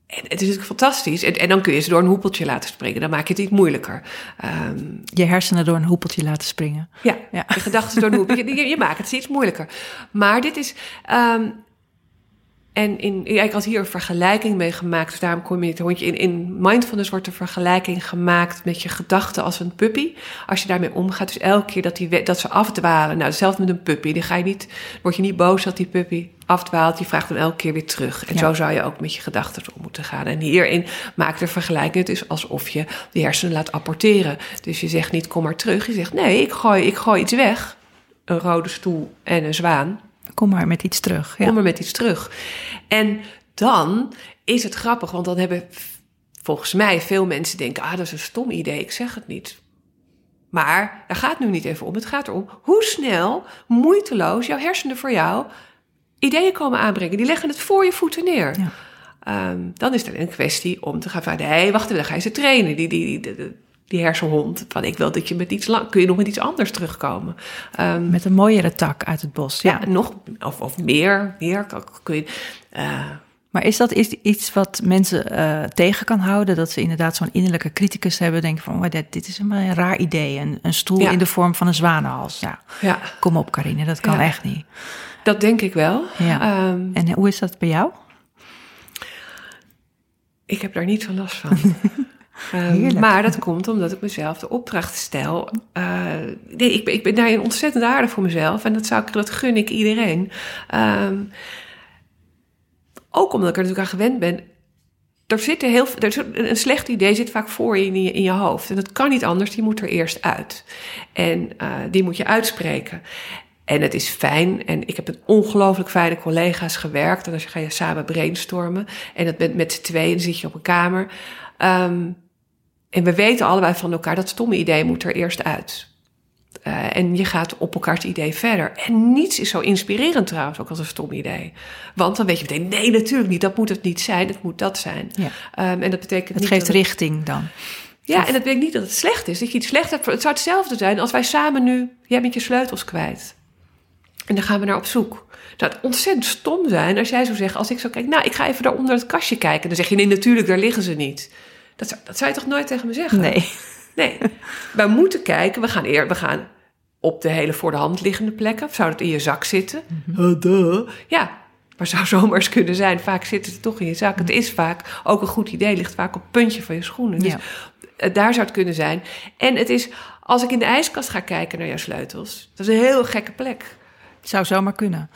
En het is natuurlijk fantastisch. En, en dan kun je ze door een hoepeltje laten springen. Dan maak je het iets moeilijker. Ehm, Je hersenen door een hoepeltje laten springen. ja, Ja. je gedachten door een hoepeltje. Je, je maakt het iets moeilijker. Maar dit is... ehm, en in, ja, ik had hier een vergelijking mee gemaakt. Dus daarom kom je het hondje in. In mindfulness wordt een vergelijking gemaakt met je gedachten als een puppy. Als je daarmee omgaat. Dus elke keer dat, die, dat ze afdwalen. Nou, hetzelfde met een puppy. Dan ga je niet, word je niet boos dat die puppy afdwaalt. Die vraagt dan elke keer weer terug. En Ja. zo zou je ook met je gedachten om moeten gaan. En hierin maakt de vergelijking. Het is alsof je die hersenen laat apporteren. Dus je zegt niet kom maar terug. Je zegt nee, ik gooi, ik gooi iets weg. Een rode stoel en een zwaan Kom maar met iets terug. Ja. kom er met iets terug. En dan is het grappig, want dan hebben volgens mij veel mensen denken: ah, dat is een stom idee, ik zeg het niet. Maar daar gaat het nu niet even om. Het gaat erom hoe snel, moeiteloos jouw hersenen voor jou ideeën komen aanbrengen. Die leggen het voor je voeten neer. Ja. Ehm, dan is het een kwestie om te gaan van, nee, wacht even, dan ga je ze trainen. Die, die, die, die, hersenhond. Van, ik wil dat je met iets lang, kun je nog met iets anders terugkomen. Ehm, Met een mooiere tak uit het bos. Ja. ja, nog, of, of meer, meer kun je. eh, Maar is dat iets wat mensen eh, tegen kan houden? Dat ze inderdaad zo'n innerlijke criticus hebben. Denken van, oh, dit, dit is een, een raar idee. Een, een stoel Ja. in de vorm van een zwanenhals. Ja, ja, kom op Carine, dat kan echt niet. dat denk ik wel. Ja. Ehm, En hoe is dat bij jou? ik heb daar niet zo last van. Ehm, maar dat komt omdat ik mezelf de opdracht stel. Eh, nee, ik ben, ik ben daarin ontzettend aardig voor mezelf. En dat, zou ik, dat gun ik iedereen. Ehm, ook omdat ik er natuurlijk aan gewend ben. Er zit heel, er een slecht idee zit vaak voor je in, je in je hoofd. En dat kan niet anders, die moet er eerst uit. En eh, die moet je uitspreken. En het is fijn. En ik heb met ongelooflijk fijne collega's gewerkt. En dan ga je samen brainstormen. En dat bent met z'n tweeën, dan zit je op een kamer. Ehm, en we weten allebei van elkaar, dat stomme idee moet er eerst uit. Eh, en je gaat op elkaars idee verder. En niets is zo inspirerend trouwens, ook als een stom idee. Want dan weet je meteen, nee, natuurlijk niet. Dat moet het niet zijn, het moet dat zijn. Ja. Ehm, en dat betekent Het niet geeft dat richting dan. ja, en dat betekent niet dat het slecht is. Dat je iets slecht hebt. Het zou hetzelfde zijn als wij samen nu... Jij bent je sleutels kwijt. En dan gaan we naar op zoek. Het zou ontzettend stom zijn als jij zou zeggen... Als ik zou kijken, nou, ik ga even daar onder het kastje kijken. Dan zeg je, nee, natuurlijk, daar liggen ze niet. Dat zou, dat zou je toch nooit tegen me zeggen? Nee. Nee. Wij moeten kijken. We gaan, eer, we gaan op de hele voor de hand liggende plekken? Of zou het in je zak zitten? Mhm. Oh, duh. Ja, maar zou zomaar eens kunnen zijn. Vaak zit het toch in je zak. Het is vaak ook een goed idee. Ligt vaak op het puntje van je schoenen. Dus Ja. eh, daar zou het kunnen zijn. En het is, als ik in de ijskast ga kijken naar jouw sleutels... dat is een heel gekke plek. Zou zomaar kunnen.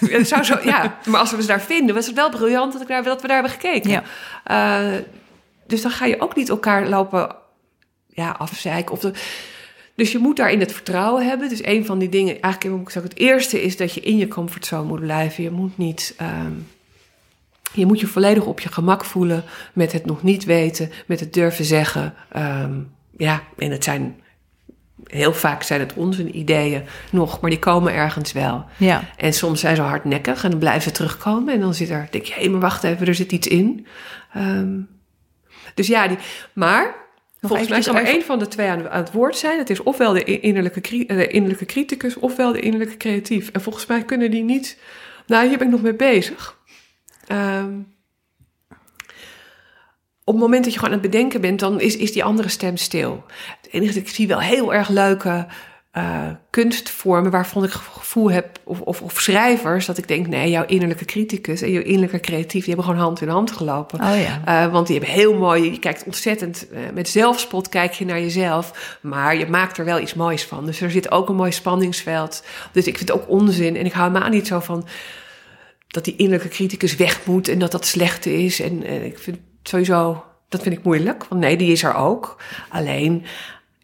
Ja, Het zou zo, ja, maar als we ze daar vinden, was het wel briljant dat, ik daar, dat we daar hebben gekeken. Ja. Eh, dus dan ga je ook niet elkaar lopen ja, afzeiken. Of de, dus je moet daarin het vertrouwen hebben. Dus een van die dingen, eigenlijk moet ik zeggen, het eerste is dat je in je comfortzone moet blijven. Je moet niet. ehm, je moet je volledig op je gemak voelen met het nog niet weten, met het durven zeggen. Ehm, ja, en het zijn heel vaak zijn het onzin ideeën nog, maar die komen ergens wel. Ja. En soms zijn ze hardnekkig en dan blijven ze terugkomen. En dan zit er, denk je, hé, maar wacht even, er zit iets in. Ehm, dus ja, die, maar volgens mij kan over- één van de twee aan, aan het woord zijn. Het is ofwel de innerlijke, eh, de innerlijke criticus, ofwel de innerlijke creatief. En volgens mij kunnen die niet... Nou, hier ben ik nog mee bezig. Ehm, op het moment dat je gewoon aan het bedenken bent, dan is, is die andere stem stil. Het enige, ik zie wel heel erg leuke eh, kunstvormen waarvan ik gevoel heb, of, of, of schrijvers, dat ik denk, nee, jouw innerlijke criticus en jouw innerlijke creatief, die hebben gewoon hand in hand gelopen. Oh ja. Eh, want die hebben heel mooi, je kijkt ontzettend eh, met zelfspot, kijk je naar jezelf, maar je maakt er wel iets moois van. Dus er zit ook een mooi spanningsveld. Dus ik vind het ook onzin en ik hou me aan niet zo van dat die innerlijke criticus weg moet en dat dat slecht is. En, eh, ik vind sowieso, dat vind ik moeilijk, want nee, die is er ook. Alleen,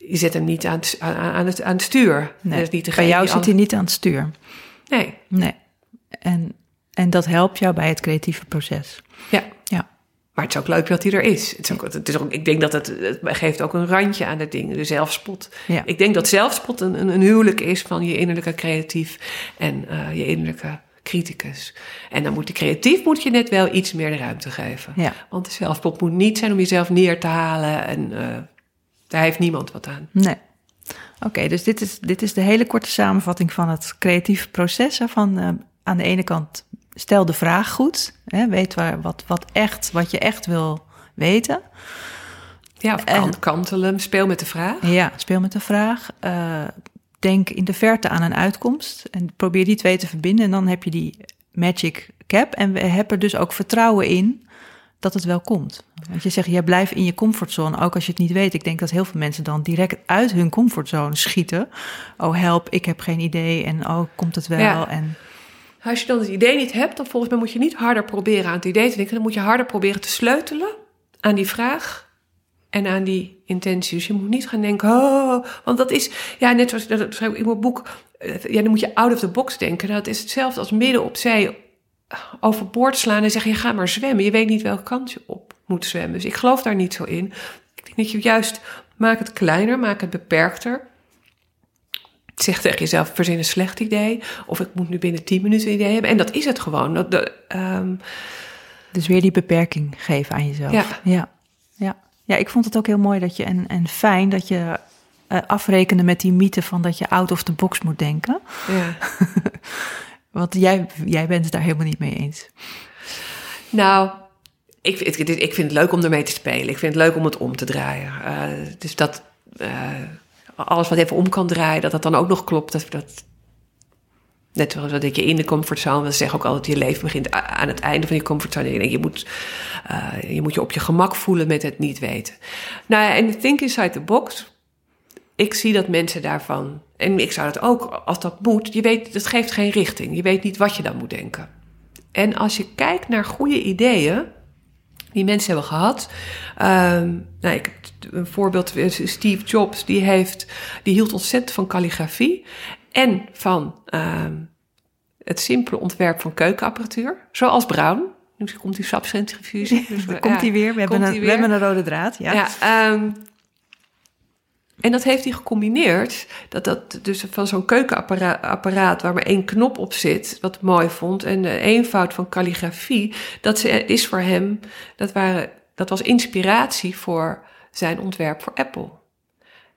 je zet hem niet aan het, aan, het, aan het stuur. Nee. Dat is niet Bij jou zit hij niet aan het stuur. Nee, Nee. En, en dat helpt jou bij het creatieve proces. ja. Ja. Maar het is ook leuk dat hij er is. Het is ook, het is ook, ik denk dat het, het geeft ook een randje aan de dingen, de zelfspot. Ja. Ik denk dat zelfspot een, een, een huwelijk is van je innerlijke creatief en eh, je innerlijke criticus. En dan moet die creatief moet je net wel iets meer de ruimte geven. Ja. Want de zelfspot moet niet zijn om jezelf neer te halen en eh, daar heeft niemand wat aan. Nee. Oké, dus dit is, dit is de hele korte samenvatting van het creatieve proces. hè, Van eh, aan de ene kant stel de vraag goed. Hè, weet waar, wat, wat, echt, wat je echt wil weten. Ja, of kan, kantelen, speel met de vraag. Ja, speel met de vraag. Eh, denk in de verte aan een uitkomst. En probeer die twee te verbinden. En dan heb je die magic cap. En we hebben er dus ook vertrouwen in dat het wel komt. Want je zegt, jij blijft in je comfortzone, ook als je het niet weet. Ik denk dat heel veel mensen dan direct uit hun comfortzone schieten. Oh, help, ik heb geen idee. En oh, komt het wel? Ja. En Als je dan het idee niet hebt, dan volgens mij moet je niet harder proberen aan het idee te denken. Dan moet je harder proberen te sleutelen aan die vraag en aan die intentie. Dus je moet niet gaan denken, oh, want dat is, ja, net zoals dat schrijf ik in mijn boek, eh, ja, dan moet je out of the box denken. Dat is hetzelfde als midden op zee overboord slaan en zeggen, je ga maar zwemmen. Je weet niet welke kant je op moet zwemmen. Dus ik geloof daar niet zo in. Ik denk dat je juist, maak het kleiner, maak het beperkter. Zeg tegen jezelf, verzin een slecht idee. Of ik moet nu binnen 10 minuten een idee hebben. En dat is het gewoon. Dat, de, ehm, dus weer die beperking geven aan jezelf. Ja. ja. Ja, ja ik vond het ook heel mooi dat je, en, en fijn dat je eh, afrekende met die mythe van dat je out of the box moet denken. ja. Want jij, jij bent het daar helemaal niet mee eens. Nou, ik, ik, ik vind het leuk om ermee te spelen. Ik vind het leuk om het om te draaien. Eh, dus dat eh, alles wat even om kan draaien, dat dat dan ook nog klopt. Dat, dat, net zoals dat je in de comfortzone, we zeggen ook altijd, je leven begint aan het einde van je comfortzone. Je, moet, eh, je moet je op je gemak voelen met het niet weten. Nou ja, en think inside the box. Ik zie dat mensen daarvan, en ik zou dat ook, als dat moet, je weet, dat geeft geen richting. Je weet niet wat je dan moet denken. En als je kijkt naar goede ideeën die mensen hebben gehad. ehm, nou, ik, een voorbeeld is Steve Jobs, die, heeft, die hield ontzettend van kalligrafie en van ehm, het simpele ontwerp van keukenapparatuur, zoals Brown. Nu komt die sapcentrifuge. Dus, komt hij weer. We hebben, een, we hebben een rode draad. Ja. Ja, ehm, en dat heeft hij gecombineerd. Dat dat dus van zo'n keukenapparaat apparaat waar maar één knop op zit, wat mooi vond. En de eenvoud van kalligrafie, dat ze- is voor hem, dat, waren, dat was inspiratie voor zijn ontwerp voor Apple.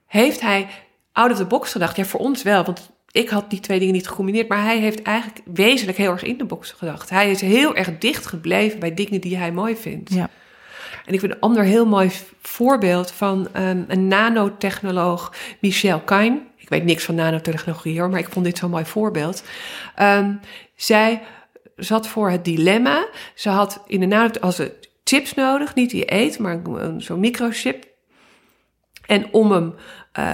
Heeft hij out of the box gedacht? Ja, voor ons wel, want ik had die twee dingen niet gecombineerd. Maar hij heeft eigenlijk wezenlijk heel erg in de box gedacht. Hij is heel erg dicht gebleven bij dingen die hij mooi vindt. Ja. En ik vind een ander heel mooi voorbeeld van um, een nanotechnoloog, Michel Kain. Ik weet niks van nanotechnologie hoor, maar ik vond dit zo'n mooi voorbeeld. Ehm, zij zat voor het dilemma. Ze had in de nanotechnologie als chips nodig, niet die eet, maar zo'n microchip. En om hem eh,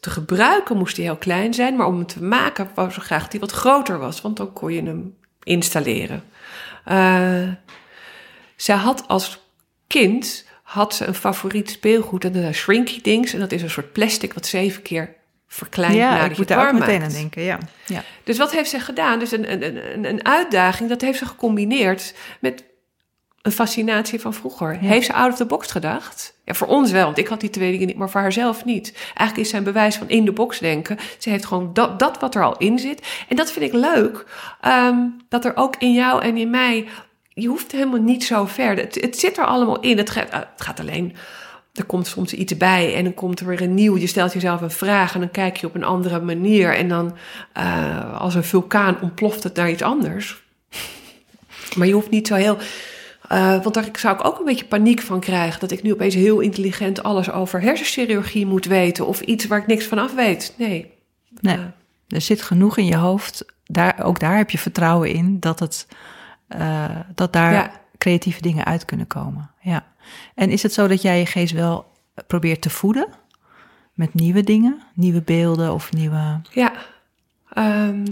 te gebruiken moest hij heel klein zijn, maar om hem te maken wou ze graag dat hij wat groter was, want dan kon je hem installeren. Eh, zij had als kind had ze een favoriet speelgoed en dat is Shrinky Dings en dat is een soort plastic wat zeven keer verkleint ja, ik je moet daar ook meteen aan denken. Ja. Ja. Dus wat heeft ze gedaan? Dus een, een, een, een uitdaging, dat heeft ze gecombineerd met een fascinatie van vroeger. Heeft ze out of the box gedacht? Ja, voor ons wel, want ik had die twee dingen niet, maar voor haarzelf niet. Eigenlijk is zij een bewijs van in de box denken. Ze heeft gewoon dat, dat wat er al in zit. En dat vind ik leuk, ehm, dat er ook in jou en in mij... Je hoeft helemaal niet zo ver. Het, het zit er allemaal in. Het gaat, het gaat alleen... Er komt soms iets bij en dan komt er weer een nieuw. Je stelt jezelf een vraag en dan kijk je op een andere manier. En dan eh, als een vulkaan ontploft het naar iets anders. Maar je hoeft niet zo heel. eh, want daar zou ik ook een beetje paniek van krijgen. Dat ik nu opeens heel intelligent alles over hersenchirurgie moet weten. Of iets waar ik niks van af weet. Nee. Nee, Eh, er zit genoeg in je hoofd. Daar, ook daar heb je vertrouwen in dat, het, eh, dat daar Ja. creatieve dingen uit kunnen komen. Ja. En is het zo dat jij je geest wel probeert te voeden met nieuwe dingen, nieuwe beelden of nieuwe. Ja. Ehm,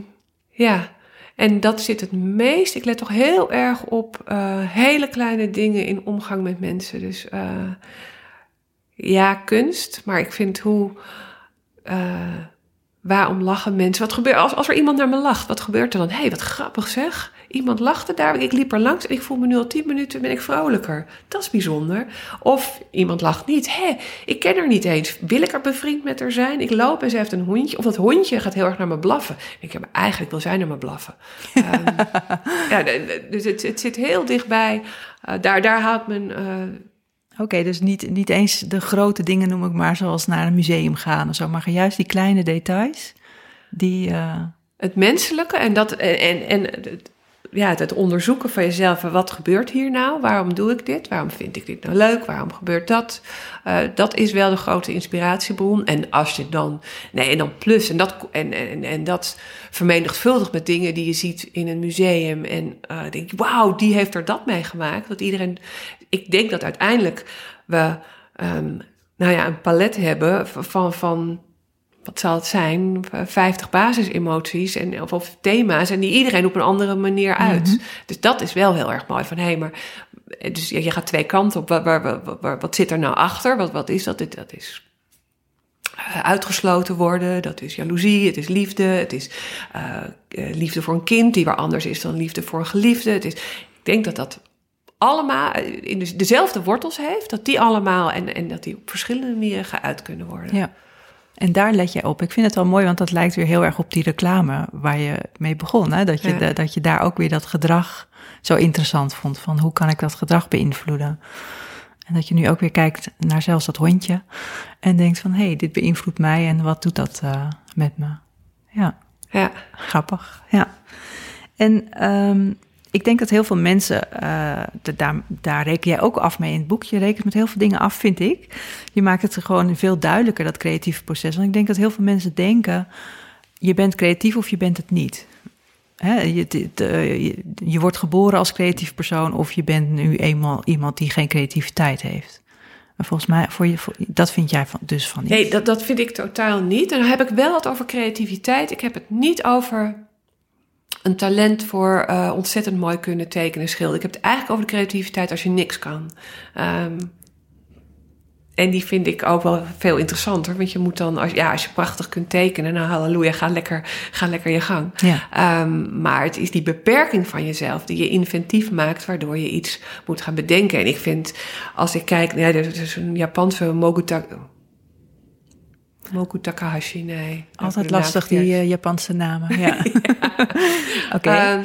ja. En dat zit het meest. Ik let toch heel erg op eh, hele kleine dingen in omgang met mensen. Dus eh, ja, kunst. Maar ik vind hoe. waarom lachen mensen? Wat gebeurt als, als er iemand naar me lacht? Wat gebeurt er dan? Hé, hey, wat grappig zeg. Iemand lachte daar. Ik liep er langs en ik voel me nu al tien minuten ben ik vrolijker. Dat is bijzonder. Of iemand lacht niet. Hé, ik ken haar niet eens. Wil ik er bevriend met haar zijn? Ik loop en ze heeft een hondje. Of dat hondje gaat heel erg naar me blaffen. Ik heb eigenlijk wil zij naar me blaffen. Ehm, ja, dus het, het zit heel dichtbij. Eh, daar, daar houdt mijn. eh, Oké, dus niet, niet eens de grote dingen noem ik maar, zoals naar een museum gaan of zo, maar juist die kleine details. Die, eh, het menselijke en, dat, en, en, en het, ja, het onderzoeken van jezelf. Wat gebeurt hier nou? Waarom doe ik dit? Waarom vind ik dit nou leuk? Waarom gebeurt dat? Eh, dat is wel de grote inspiratiebron. En als je dan, nee, en dan plus, en dat, en, en, en dat vermenigvuldigt met dingen die je ziet in een museum. En eh denk je, wauw, die heeft er dat meegemaakt. Dat iedereen, ik denk dat uiteindelijk we, ehm, nou ja, een palet hebben van, van wat zal het zijn, 50 basisemoties en, of, of thema's en die iedereen op een andere manier uit. Dus dat is wel heel erg mooi van hé, hey, maar dus je je gaat twee kanten op. Waar, waar, waar- waar- wat zit er nou achter? Wat, wat is dat? Dit- Dat is eh, uitgesloten worden, dat is jaloezie, het is liefde, het is eh, eh, liefde voor een kind die weer anders is dan liefde voor een geliefde. Het is, ik denk dat dat allemaal eh, in de- dezelfde wortels heeft, dat die allemaal en, en dat die op verschillende manieren geuit kunnen worden. ja. En daar let je op. Ik vind het wel mooi, want dat lijkt weer heel erg op die reclame waar je mee begon. Hè? Dat, je Ja. dat je daar ook weer dat gedrag zo interessant vond. Van hoe kan ik dat gedrag beïnvloeden? En dat je nu ook weer kijkt naar zelfs dat hondje. En denkt van, hé, hey, dit beïnvloedt mij en wat doet dat eh, met me? Ja, Ja. grappig. Ja. En ehm, ik denk dat heel veel mensen, eh, de- daar, reken jij ook af mee in het boek. Je rekent met heel veel dingen af, vind ik. Je maakt het gewoon veel duidelijker, dat creatieve proces. Want ik denk dat heel veel mensen denken, je bent creatief of je bent het niet. Hè, je, eh, je, wordt geboren als creatief persoon of je bent nu eenmaal iemand die geen creativiteit heeft. Maar volgens mij, voor je, dat vind jij dus van niet. Nee, dat, dat vind ik totaal niet. En dan heb ik wel het over creativiteit. Ik heb het niet over een talent voor eh, ontzettend mooi kunnen tekenen en schilderen. Ik heb het eigenlijk over de creativiteit als je niks kan. Ehm, en die vind ik ook wel veel interessanter. Want je moet dan, als, ja, als je prachtig kunt tekenen, nou halleluja, ga lekker, ga lekker je gang. Ja. Ehm, maar het is die beperking van jezelf die je inventief maakt, waardoor je iets moet gaan bedenken. En ik vind, als ik kijk, nee, er is een Japanse Mogutaka. Moku Takahashi, nee. Altijd lastig, die eh, Japanse namen. Ja. Oké.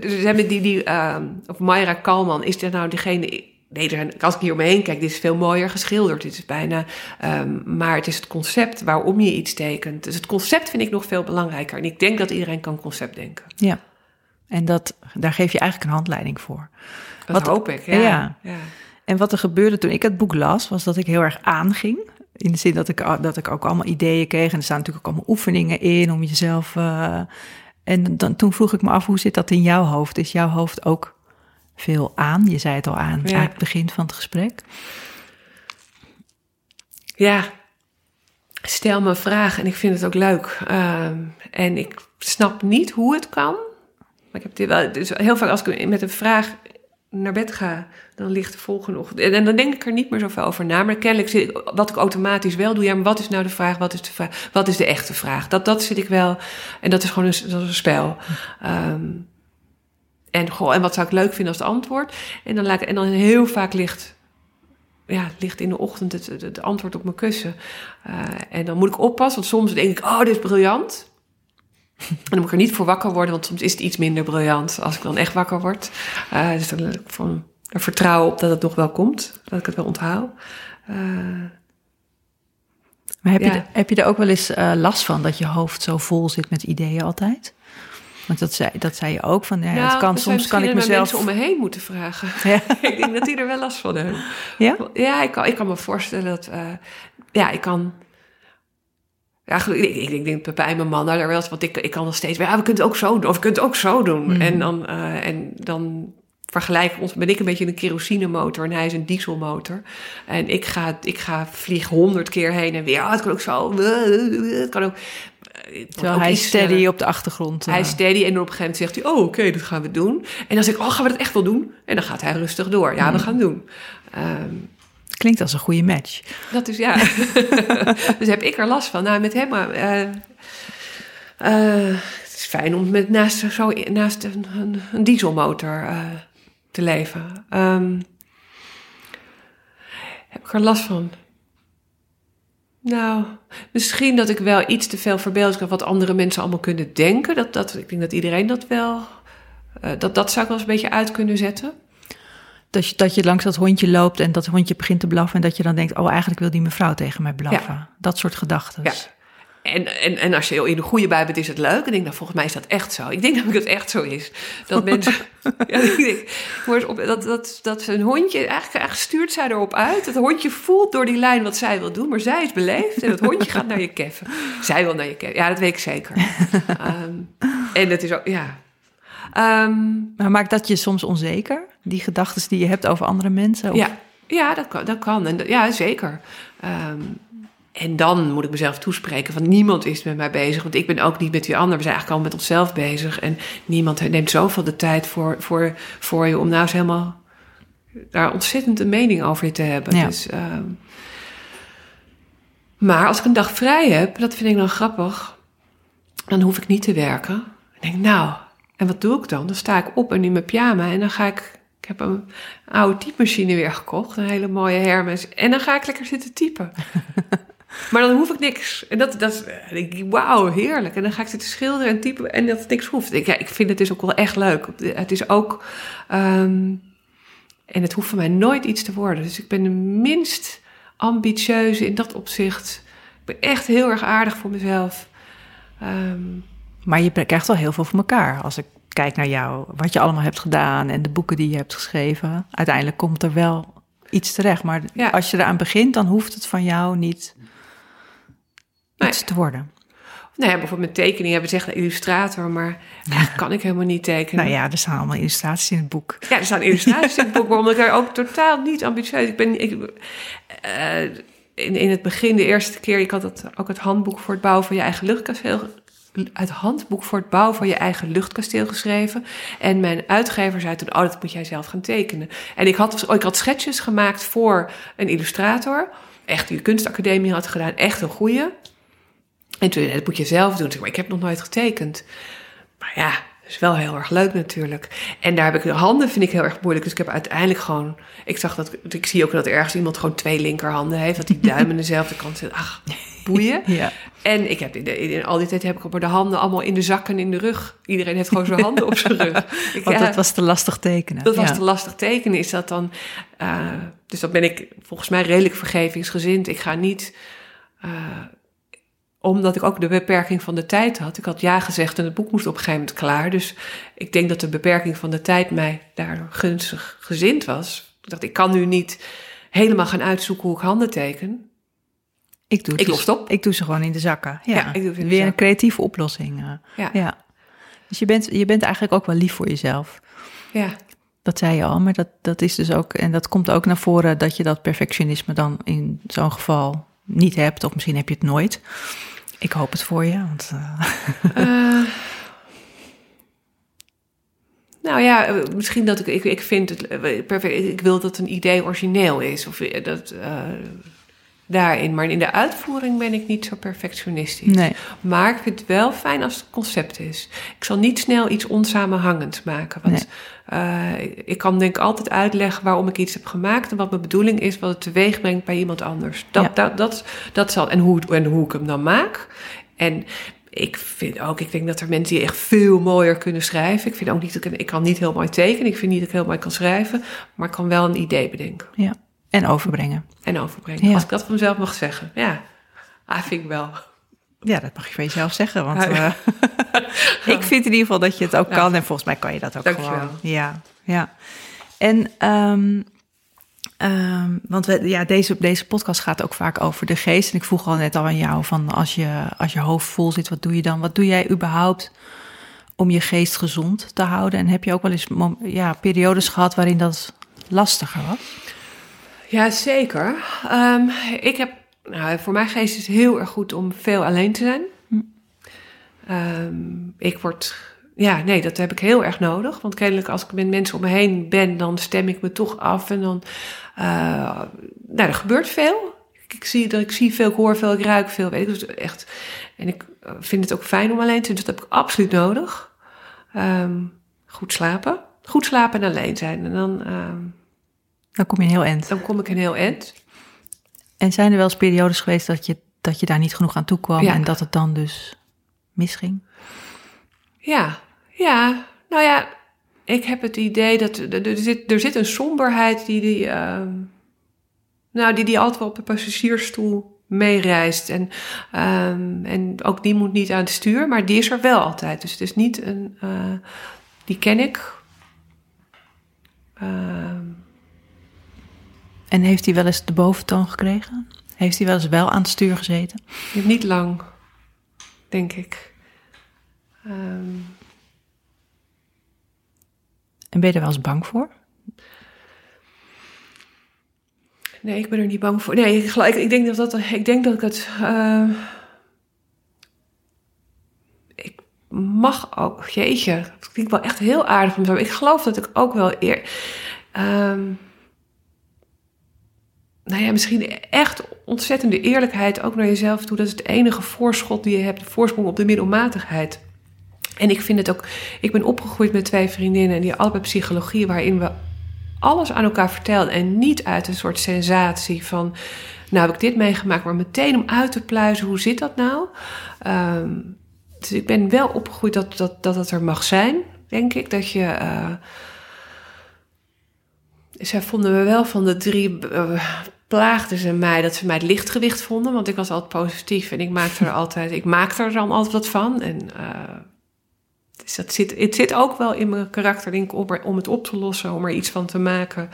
Ze hebben die, die ehm, of Mayra Kalman, is er nou degene... Nee, er zijn- als ik hier omheen kijk, dit is veel mooier geschilderd. Dit is bijna... ehm, maar het is het concept waarom je iets tekent. Dus het concept vind ik nog veel belangrijker. En ik denk dat iedereen kan concept denken. Ja. En dat, daar geef je eigenlijk een handleiding voor. Dat Wat- hoop ik, ja. ja. ja. En wat er gebeurde toen ik het boek las, was dat ik heel erg aanging. In de zin dat ik, dat ik ook allemaal ideeën kreeg. En er staan natuurlijk ook allemaal oefeningen in om jezelf. eh, en dan, toen vroeg ik me af, hoe zit dat in jouw hoofd? Is jouw hoofd ook veel aan? Je zei het al aan, Ja. aan het begin van het gesprek. Ja, stel me een vraag en ik vind het ook leuk. Ehm, en ik snap niet hoe het kan. Maar ik heb dit wel, dus heel vaak als ik met een vraag naar bed ga, dan ligt de volgende ochtend. En, dan denk ik er niet meer zoveel over na. Maar kennelijk zit ik, wat ik automatisch wel doe, ja, maar wat is nou de vraag? Wat is de vraag? Wat is de echte vraag? Dat, dat zit ik wel. En dat is gewoon een, een spel. Ehm, en, goh, en wat zou ik leuk vinden als het antwoord? En dan, laat en dan heel vaak ligt ja, ligt in de ochtend het, het, het antwoord op mijn kussen. Eh, en dan moet ik oppassen, want soms denk ik, oh, dit is briljant. En dan moet ik er niet voor wakker worden, want soms is het iets minder briljant als ik dan echt wakker word. Eh, dus dan heb ik van, er vertrouwen op dat het nog wel komt, dat ik het wel onthoud. Eh, Maar heb, Ja. je, er- heb je er ook wel eens eh, last van dat je hoofd zo vol zit met ideeën altijd? Want dat zei, dat zei je ook van, ja, nou, het kan, dat zou soms kan ik mezelf... mensen om me heen moeten vragen. Ja. ik denk dat die er wel last van hebben. Ja? Ja, ik kan, ik kan me voorstellen dat... ja, ik kan... Ja, ik, ik, ik denk bij mijn man daar wel eens... Want ik, ik kan nog steeds... Ja, we kunnen het ook zo doen. Of we kunnen het ook zo doen. Mhm. En dan... eh, en dan vergelijk ons, ben ik een beetje een kerosinemotor en hij is een dieselmotor. En ik ga, ik ga vlieg honderd keer heen en weer. Ah, het kan ook zo. Het kan ook. Terwijl hij steady op de achtergrond. eh. Hij is steady en op een gegeven moment zegt hij... oh, oké, dat gaan we doen. En dan zeg ik, oh, gaan we dat echt wel doen? En dan gaat hij rustig door. Ja, we Mhm. gaan het doen. Ehm, Klinkt als een goede match. dat is, ja... dus heb ik er last van. Nou, met hem... eh, eh, het is fijn om met naast, zo, naast een, dieselmotor eh, te leven. Ehm, heb ik er last van? Nou, misschien dat ik wel iets te veel verbeeld wat andere mensen allemaal kunnen denken. Dat, dat, ik denk dat iedereen dat wel... dat, dat zou ik wel eens een beetje uit kunnen zetten. Dat je, dat je langs dat hondje loopt en dat hondje begint te blaffen... en dat je dan denkt, oh, eigenlijk wil die mevrouw tegen mij blaffen. Dat soort gedachten. Ja. En, en, en als je in de goede bij bent, is het leuk. En ik denk, nou, volgens mij is dat echt zo. Ik denk dat het echt zo is. Dat mensen... ja, ik denk, op, dat, dat, dat een hondje... Eigenlijk, eigenlijk stuurt zij erop uit. Het hondje voelt door die lijn wat zij wil doen. Maar zij is beleefd. En het hondje gaat naar je keffen. Zij wil naar je keffen. Ja, dat weet ik zeker. Ehm, en het is ook... Ja. Ehm, Maar maakt dat je soms onzeker? Die gedachten die je hebt over andere mensen? Of- Ja, ja dat, kan, dat kan. En, ja, zeker. Ehm, en dan moet ik mezelf toespreken van niemand is met mij bezig. Want ik ben ook niet met die ander. We zijn eigenlijk al met onszelf bezig. En niemand neemt zoveel de tijd voor, voor, voor je om nou eens helemaal daar ontzettend een mening over je te hebben. Ja. Dus, ehm, maar als ik een dag vrij heb, dat vind ik dan grappig. Dan hoef ik niet te werken. Ik denk, nou, en wat doe ik dan? Dan sta ik op en in mijn pyjama en dan ga ik... Ik heb een oude typemachine weer gekocht, een hele mooie Hermes. En dan ga ik lekker zitten typen. maar dan hoef ik niks. En dat, dat is- ik, wauw, heerlijk. En dan ga ik zitten schilderen en typen en dat niks hoeft. Ik, ja, ik vind het dus ook wel echt leuk. Het is ook... ehm, en het hoeft voor mij nooit iets te worden. Dus ik ben de minst ambitieuze in dat opzicht. Ik ben echt heel erg aardig voor mezelf. Ehm, Maar je krijgt wel heel veel voor elkaar. Als ik kijk naar jou, wat je allemaal hebt gedaan en de boeken die je hebt geschreven. Uiteindelijk komt er wel iets terecht. Maar Ja. als je eraan begint, dan hoeft het van jou niet Nee. iets te worden. nou ja, bijvoorbeeld met tekeningen hebben we zeggen illustrator, maar eigenlijk kan ik helemaal niet tekenen. Nou ja, er staan allemaal illustraties in het boek. Ja, er staan illustraties in het boek, maar omdat ik daar ook totaal niet ambitieus... Ik ben... Ik, eh, in, in het begin, de eerste keer, ik had het, ook het handboek voor het bouwen van je eigen luchtkasteel... Het handboek voor het bouwen van je eigen luchtkasteel geschreven. En mijn uitgever zei toen, oh, dat moet jij zelf gaan tekenen. En ik had, oh, ik had schetsjes gemaakt voor een illustrator. Echt, die de kunstacademie had gedaan. Echt een goeie. En toen, dat moet je zelf doen. Maar ik heb nog nooit getekend. Maar ja, is wel heel erg leuk natuurlijk. En daar heb ik de handen vind ik heel erg moeilijk. Dus ik heb uiteindelijk gewoon. Ik zag dat. Ik zie ook dat ergens iemand gewoon twee linkerhanden heeft. Dat die duim aan dezelfde kant zit. Ach, boeien. Ja. En ik heb in, de, in al die tijd heb ik maar de handen allemaal in de zakken in de rug. Iedereen heeft gewoon zijn handen op zijn rug. Ik, Want ja, dat was te lastig tekenen. dat was te lastig tekenen. Is dat dan. eh, dus dat ben ik volgens mij redelijk vergevingsgezind. Ik ga niet. eh, omdat ik ook de beperking van de tijd had. Ik had ja gezegd en het boek moest op een gegeven moment klaar. Dus ik denk dat de beperking van de tijd mij daardoor gunstig gezind was. Ik dacht, ik kan nu niet helemaal gaan uitzoeken hoe ik handen teken. Ik doe, het Ik dus- los op. Ik doe ze gewoon in de zakken. Ja, Ja, ik doe het in de weer een creatieve oplossing. eh. Ja. ja. Dus je bent, je bent eigenlijk ook wel lief voor jezelf. Ja. Dat zei je al, maar dat, dat is dus ook, en dat komt ook naar voren dat je dat perfectionisme dan in zo'n geval niet hebt, of misschien heb je het nooit. Ik hoop het voor je, want eh, Eh, nou ja, misschien dat ik, ik, ik vind het perfect. Ik, wil dat een idee origineel is. Of dat daarin. Maar in de uitvoering ben ik niet zo perfectionistisch. nee. Maar ik vind het wel fijn als het concept is. Ik zal niet snel iets onsamenhangends maken. Want eh, ik kan denk ik altijd uitleggen waarom ik iets heb gemaakt... en wat mijn bedoeling is, wat het teweeg brengt bij iemand anders. Dat, Ja. dat, dat, dat zal, en, hoe, en hoe ik hem dan maak. En ik vind ook, ik denk dat er mensen die echt veel mooier kunnen schrijven. Ik vind ook niet, dat ik, ik kan niet heel mooi tekenen. Ik vind niet dat ik heel mooi kan schrijven. Maar ik kan wel een idee bedenken Ja. En overbrengen. en overbrengen. Ja. Als ik dat van mezelf mag zeggen. Ja, ah, vind ik wel. Ja, dat mag je van jezelf zeggen, want Ja. eh, ik vind in ieder geval dat je het ook Ja. kan en volgens mij kan je dat ook Dankjewel. gewoon. Ja, ja. En ehm, ehm, want we, ja, deze, deze podcast gaat ook vaak over de geest. En ik vroeg al net al aan jou van als je, als je hoofd vol zit, wat doe je dan? Wat doe jij überhaupt om je geest gezond te houden? En heb je ook wel eens ja, periodes gehad waarin dat lastiger was? Ja, zeker. Ehm, ik heb, nou, voor mijn geest is het heel erg goed om veel alleen te zijn. Ehm, ik word, ja, nee, dat heb ik heel erg nodig. Want kennelijk als ik met mensen om me heen ben, dan stem ik me toch af. En dan, eh, nou, er gebeurt veel. Ik, ik zie, dat ik zie veel, ik hoor veel, ik ruik veel. Weet ik, dus echt, en ik eh, vind het ook fijn om alleen te zijn. Dus dat heb ik absoluut nodig. Ehm, goed slapen. Goed slapen en alleen zijn. En dan, Dan kom je een heel eind. dan kom ik een heel eind. En zijn er wel eens periodes geweest dat je, dat je daar niet genoeg aan toe kwam Ja. en dat het dan dus misging? Ja, ja. Nou ja, ik heb het idee dat er, er, zit, er zit een somberheid die die, ehm, nou, die die altijd wel op de passagiersstoel meereist. En, ehm, en ook die moet niet aan het stuur, maar die is er wel altijd. Dus het is niet een, eh, die ken ik. Ehm, En heeft hij wel eens de boventoon gekregen? Heeft hij wel eens wel aan het stuur gezeten? niet lang, denk ik. Ehm, En ben je er wel eens bang voor? Nee, ik ben er niet bang voor. Nee, ik, ik, ik denk dat dat, ik denk dat ik het. eh, ik mag ook. Jeetje, dat klinkt wel echt heel aardig van mezelf. Ik geloof dat ik ook wel eer. ehm, nou ja, misschien echt ontzettende eerlijkheid ook naar jezelf toe. Dat is het enige voorschot die je hebt, de voorsprong op de middelmatigheid. En ik vind het ook. Ik ben opgegroeid met twee vriendinnen en die allebei psychologie, waarin we alles aan elkaar vertelden. En niet uit een soort sensatie van. Nou heb ik dit meegemaakt, maar meteen om uit te pluizen. Hoe zit dat nou? Ehm, dus ik ben wel opgegroeid dat, dat, dat het er mag zijn, denk ik. Dat je. eh, zij vonden me wel van de drie. eh, plaagden ze mij dat ze mij het lichtgewicht vonden. Want ik was altijd positief en ik maakte er altijd. Ik maakte er dan altijd wat van. En. eh, dus dat zit, het zit ook wel in mijn karakter, denk ik, om, er- om het op te lossen, om er iets van te maken.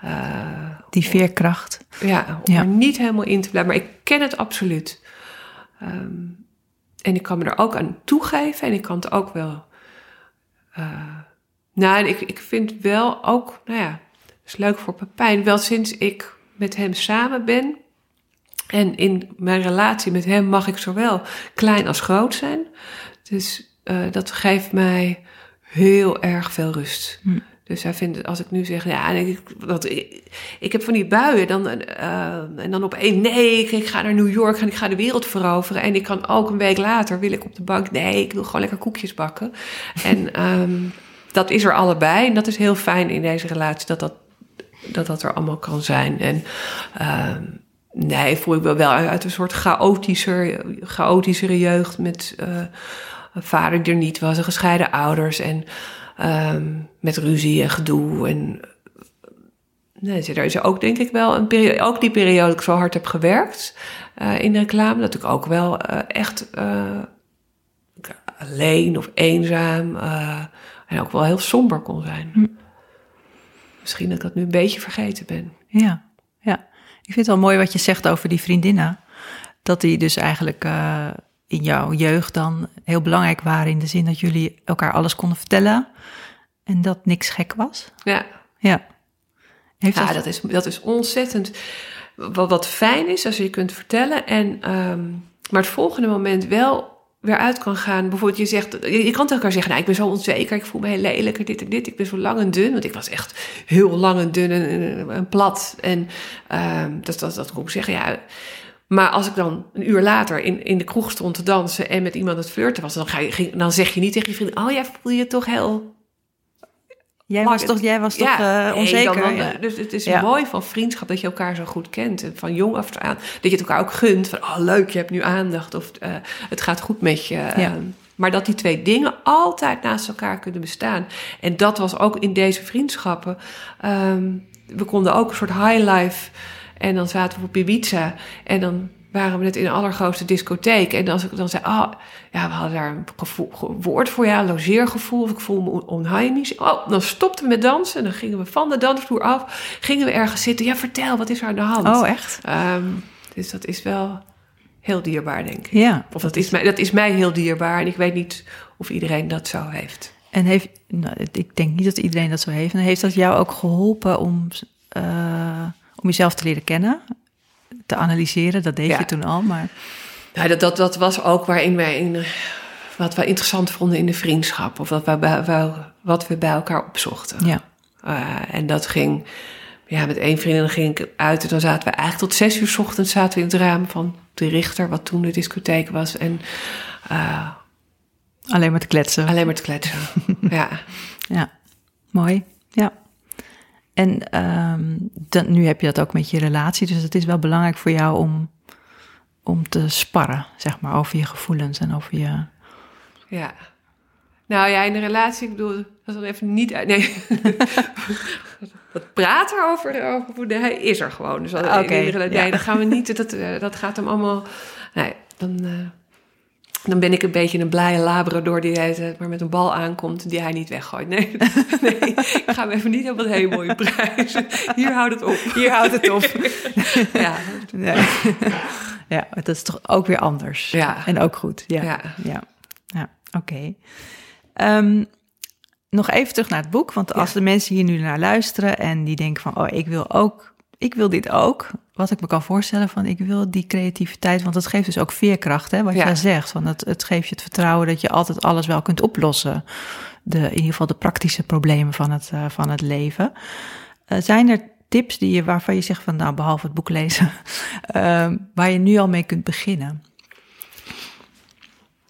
Eh, Die veerkracht. ja, om Ja. er niet helemaal in te blijven. Maar ik ken het absoluut. Ehm, en ik kan me er ook aan toegeven en ik kan het ook wel. nou, en ik, ik vind wel ook, nou ja, is leuk voor Pepijn. Wel sinds ik met hem samen ben en in mijn relatie met hem mag ik zowel klein als groot zijn. Dus eh, dat geeft mij heel erg veel rust. Hm. Dus hij vindt, als ik nu zeg, ja, ik, dat, ik, ik heb van die buien, dan, eh, en dan op één, nee, ik, ik ga naar New York en ik ga de wereld veroveren. En ik kan ook een week later, wil ik op de bank, nee, ik wil gewoon lekker koekjes bakken. en ehm, dat is er allebei. En dat is heel fijn in deze relatie, dat dat, dat, dat er allemaal kan zijn. En ehm, nee, voel ik me wel uit een soort chaotischer, chaotischere jeugd met eh, een vader die er niet was, en gescheiden ouders en ehm, met ruzie en gedoe. En nee, er is ook denk ik wel een periode, ook die periode dat ik zo hard heb gewerkt eh, in de reclame, dat ik ook wel eh, echt alleen of eenzaam en ook wel heel somber kon zijn. Hm. Misschien dat ik dat nu een beetje vergeten ben. Ja, ja. Ik vind het wel mooi wat je zegt over die vriendinnen. dat die dus eigenlijk eh, in jouw jeugd dan heel belangrijk waren in de zin dat jullie elkaar alles konden vertellen en dat niks gek was. Ja, Ja. Heeft ja dat, dat, is, dat is ontzettend. Wat, wat fijn is als je je kunt vertellen. En, ehm, maar het volgende moment wel weer uit kan gaan. Bijvoorbeeld, je zegt, je, kan tegen elkaar zeggen: nou, Ik ben zo onzeker, ik voel me heel lelijk, dit en dit. Ik ben zo lang en dun. Want ik was echt heel lang en dun en, plat. En ehm, dat, dat, dat kon ik zeggen. Ja. Maar als ik dan een uur later in, in de kroeg stond te dansen en met iemand het flirten was, dan, ga je, dan zeg je niet tegen je vriend: Oh, jij voel je toch heel jij was toch, jij was toch eh, nee, onzeker? dan- ja. Dus het is Ja. mooi van vriendschap dat je elkaar zo goed kent. En van jong af aan. Dat je het elkaar ook gunt. Van, oh leuk, je hebt nu aandacht. Of eh, het gaat goed met je. Ehm, maar dat die twee dingen altijd naast elkaar kunnen bestaan. En dat was ook in deze vriendschappen. Ehm, we konden ook een soort high life. En dan zaten we op Ibiza. En dan waren we net in de allergrootste discotheek. En als ik dan zei, oh, ja, we hadden daar een gevoel, ge- woord voor, ja, logeergevoel. Of ik voel me on- onheimisch. Oh, dan stopten we met dansen. En dan gingen we van de dansvloer af. Gingen we ergens zitten. Ja, vertel, wat is er aan de hand? Oh, echt? Ehm, dus dat is wel heel dierbaar, denk ik. Ja. Of dat is, mij, dat is mij heel dierbaar. En ik weet niet of iedereen dat zo heeft. En heeft, nou, ik denk niet dat iedereen dat zo heeft. En heeft dat jou ook geholpen om, eh, om jezelf te leren kennen? Te analyseren, dat deed Ja. je toen al, maar... Nou, dat, dat, dat was ook waarin wij in, wat wij interessant vonden in de vriendschap. Of wat, wij- wat we bij elkaar opzochten. Ja. Eh, en dat ging, ja, met één vriendin ging ik uit. En dan zaten we eigenlijk tot zes uur 's ochtends zaten we in het raam van de Richter, wat toen de discotheek was. En eh, Alleen maar te kletsen. alleen maar te kletsen. ja. Ja, mooi. Ja. En ehm, dan, nu heb je dat ook met je relatie, dus het is wel belangrijk voor jou om, om te sparren, zeg maar, over je gevoelens en over je... Ja. Nou ja, in de relatie, ik bedoel, dat is dan even niet uit. Nee. Wat praten over, over hoe- hij is er gewoon. Dus dat, in nee, ja. dat gaan we niet. Dat, eh, dat gaat hem allemaal. Nee, dan, eh, dan ben ik een beetje een blije labrador die hij maar met een bal aankomt die hij niet weggooit. Nee, nee ik ga hem even niet op wat hele mooie prijzen. Hier houdt het op. Hier houdt het op. Ja, Nee. ja, dat is toch ook weer anders. Ja. En ook goed. Ja, Ja. ja. ja. oké. Ehm, nog even terug naar het boek, want als de mensen hier nu naar luisteren en die denken van, oh, ik wil ook, ik wil dit ook. Wat ik me kan voorstellen van, ik wil die creativiteit, want dat geeft dus ook veerkracht, hè, wat Ja. jij zegt. Van het, het geeft je het vertrouwen dat je altijd alles wel kunt oplossen. De, in ieder geval de praktische problemen van het, eh, van het leven. Eh, zijn er tips die je, waarvan je zegt van, nou, behalve het boek lezen, ehm, waar je nu al mee kunt beginnen?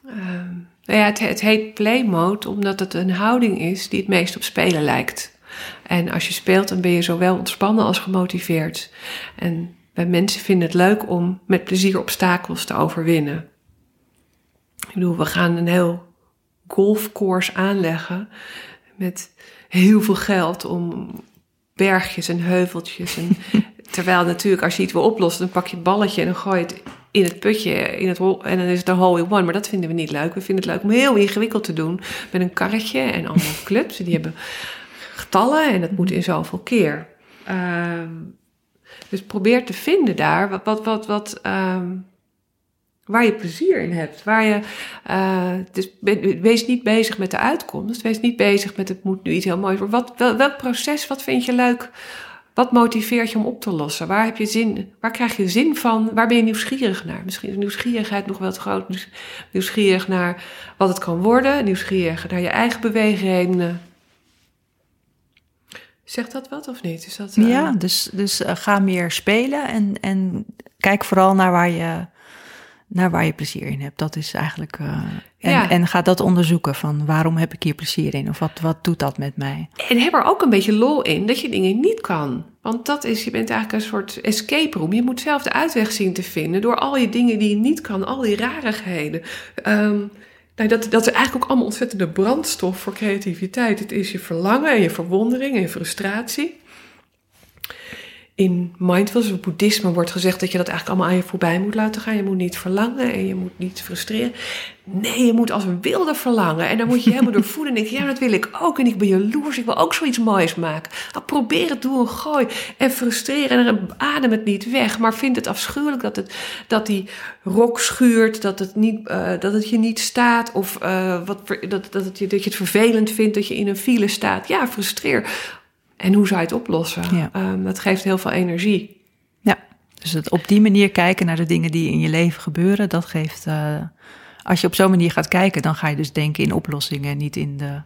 Ehm, nou ja, het, het heet play mode omdat het een houding is die het meest op spelen lijkt. En als je speelt, dan ben je zowel ontspannen als gemotiveerd. En bij mensen vinden het leuk om met plezier obstakels te overwinnen. Ik bedoel, we gaan een heel golfcourse aanleggen met heel veel geld om bergjes en heuveltjes. En, terwijl natuurlijk als je iets wil oplossen, dan pak je het balletje en dan gooi je het in het putje in het hol, en dan is het een hole in one. Maar dat vinden we niet leuk. We vinden het leuk om heel ingewikkeld te doen met een karretje en allemaal clubs. Die hebben getallen en dat moet in zoveel keer. Ehm, dus probeer te vinden daar wat, wat, wat, wat ehm, waar je plezier in hebt. Waar je, eh, dus wees niet bezig met de uitkomst. Wees niet bezig met het moet nu iets heel moois worden. Wat, wel- welk proces, wat vind je leuk? Wat motiveert je om op te lossen? Waar heb je zin? Waar krijg je zin van? Waar ben je nieuwsgierig naar? Misschien is nieuwsgierigheid nog wel het groot. Nieuws- Nieuwsgierig naar wat het kan worden. Nieuwsgierig naar je eigen beweegredenen. Zegt dat wat of niet? Is dat, eh, Ja, dus, dus eh, ga meer spelen en, en kijk vooral naar waar, je, naar waar je plezier in hebt. Dat is eigenlijk. eh, en, Ja. en ga dat onderzoeken van waarom heb ik hier plezier in? Of wat, wat doet dat met mij? En heb er ook een beetje lol in dat je dingen niet kan. Want dat is, je bent eigenlijk een soort escape room. Je moet zelf de uitweg zien te vinden door al je dingen die je niet kan, al die rarigheden. Ehm, nou, dat, dat is eigenlijk ook allemaal ontzettende brandstof voor creativiteit. Het is je verlangen en je verwondering en je frustratie. In mindfulness of boeddhisme wordt gezegd dat je dat eigenlijk allemaal aan je voorbij moet laten gaan. Je moet niet verlangen en je moet niet frustreren. Nee, je moet als een wilde verlangen. En dan moet je helemaal door voelen en denken, ja, dat wil ik ook. En ik ben jaloers, ik wil ook zoiets moois maken. Nou, probeer het, doe een gooi. En frustreren en adem het niet weg. Maar vind het afschuwelijk dat, het, dat die rok schuurt, dat het, niet, uh, dat het je niet staat. Of uh, wat, dat, dat, het, dat je het vervelend vindt dat je in een file staat. Ja, frustreer. En hoe zou je het oplossen? Ja. Um, dat geeft heel veel energie. Ja, dus het op die manier kijken naar de dingen die in je leven gebeuren, dat geeft. Uh, als je op zo'n manier gaat kijken, dan ga je dus denken in oplossingen, niet in de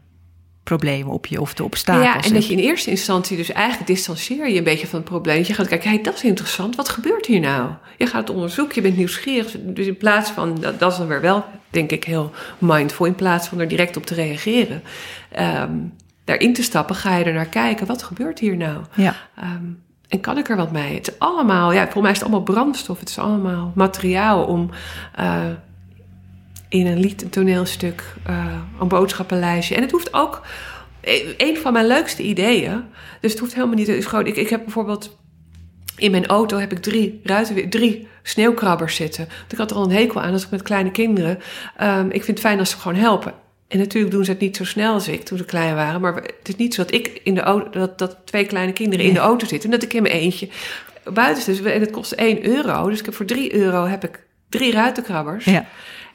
problemen op je of de obstakels. Ja, en dat je in eerste instantie dus eigenlijk distancieer je een beetje van het probleem. Je gaat kijken, hey, dat is interessant, wat gebeurt hier nou? Je gaat het onderzoeken, je bent nieuwsgierig. Dus in plaats van, dat, dat is dan weer wel, denk ik, heel mindful, in plaats van er direct op te reageren. Um, daarin te stappen, ga je er naar kijken. Wat gebeurt hier nou? Ja. Um, en kan ik er wat mee? Het is allemaal, ja, volgens mij is het allemaal brandstof. Het is allemaal materiaal om uh, in een lied, een toneelstuk, uh, een boodschappenlijstje. En het hoeft ook, een van mijn leukste ideeën, dus het hoeft helemaal niet, het is gewoon, ik, ik heb bijvoorbeeld in mijn auto heb ik drie ruiten, drie sneeuwkrabbers zitten. Want ik had er al een hekel aan als ik met kleine kinderen. Um, ik vind het fijn als ze gewoon helpen. En natuurlijk doen ze het niet zo snel als ik toen ze klein waren. Maar het is niet zo dat ik in de auto, dat, dat twee kleine kinderen in de auto zitten. En dat ik in mijn eentje buiten zit. En het kost 1 euro. Dus ik heb voor 3 euro heb ik drie ruitenkrabbers. Ja.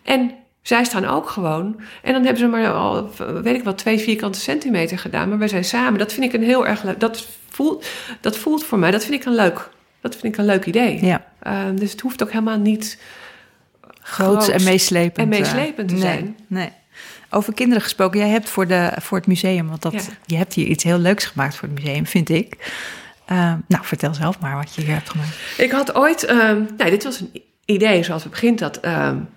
En zij staan ook gewoon. En dan hebben ze maar al, weet ik wel, twee vierkante centimeter gedaan. Maar wij zijn samen. Dat vind ik een heel erg leuk. Dat voelt, dat voelt voor mij, dat vind ik een leuk, dat vind ik een leuk idee. Ja. Uh, dus het hoeft ook helemaal niet groots, groots en meeslepend, en meeslepend te nee, zijn. Nee. Over kinderen gesproken, jij hebt voor, de, voor het museum, want dat, Ja. je hebt hier iets heel leuks gemaakt voor het museum, vind ik. Uh, nou, vertel zelf maar wat je hier hebt gemaakt. Ik had ooit, um, nou, dit was een idee zoals het begint dat. Um,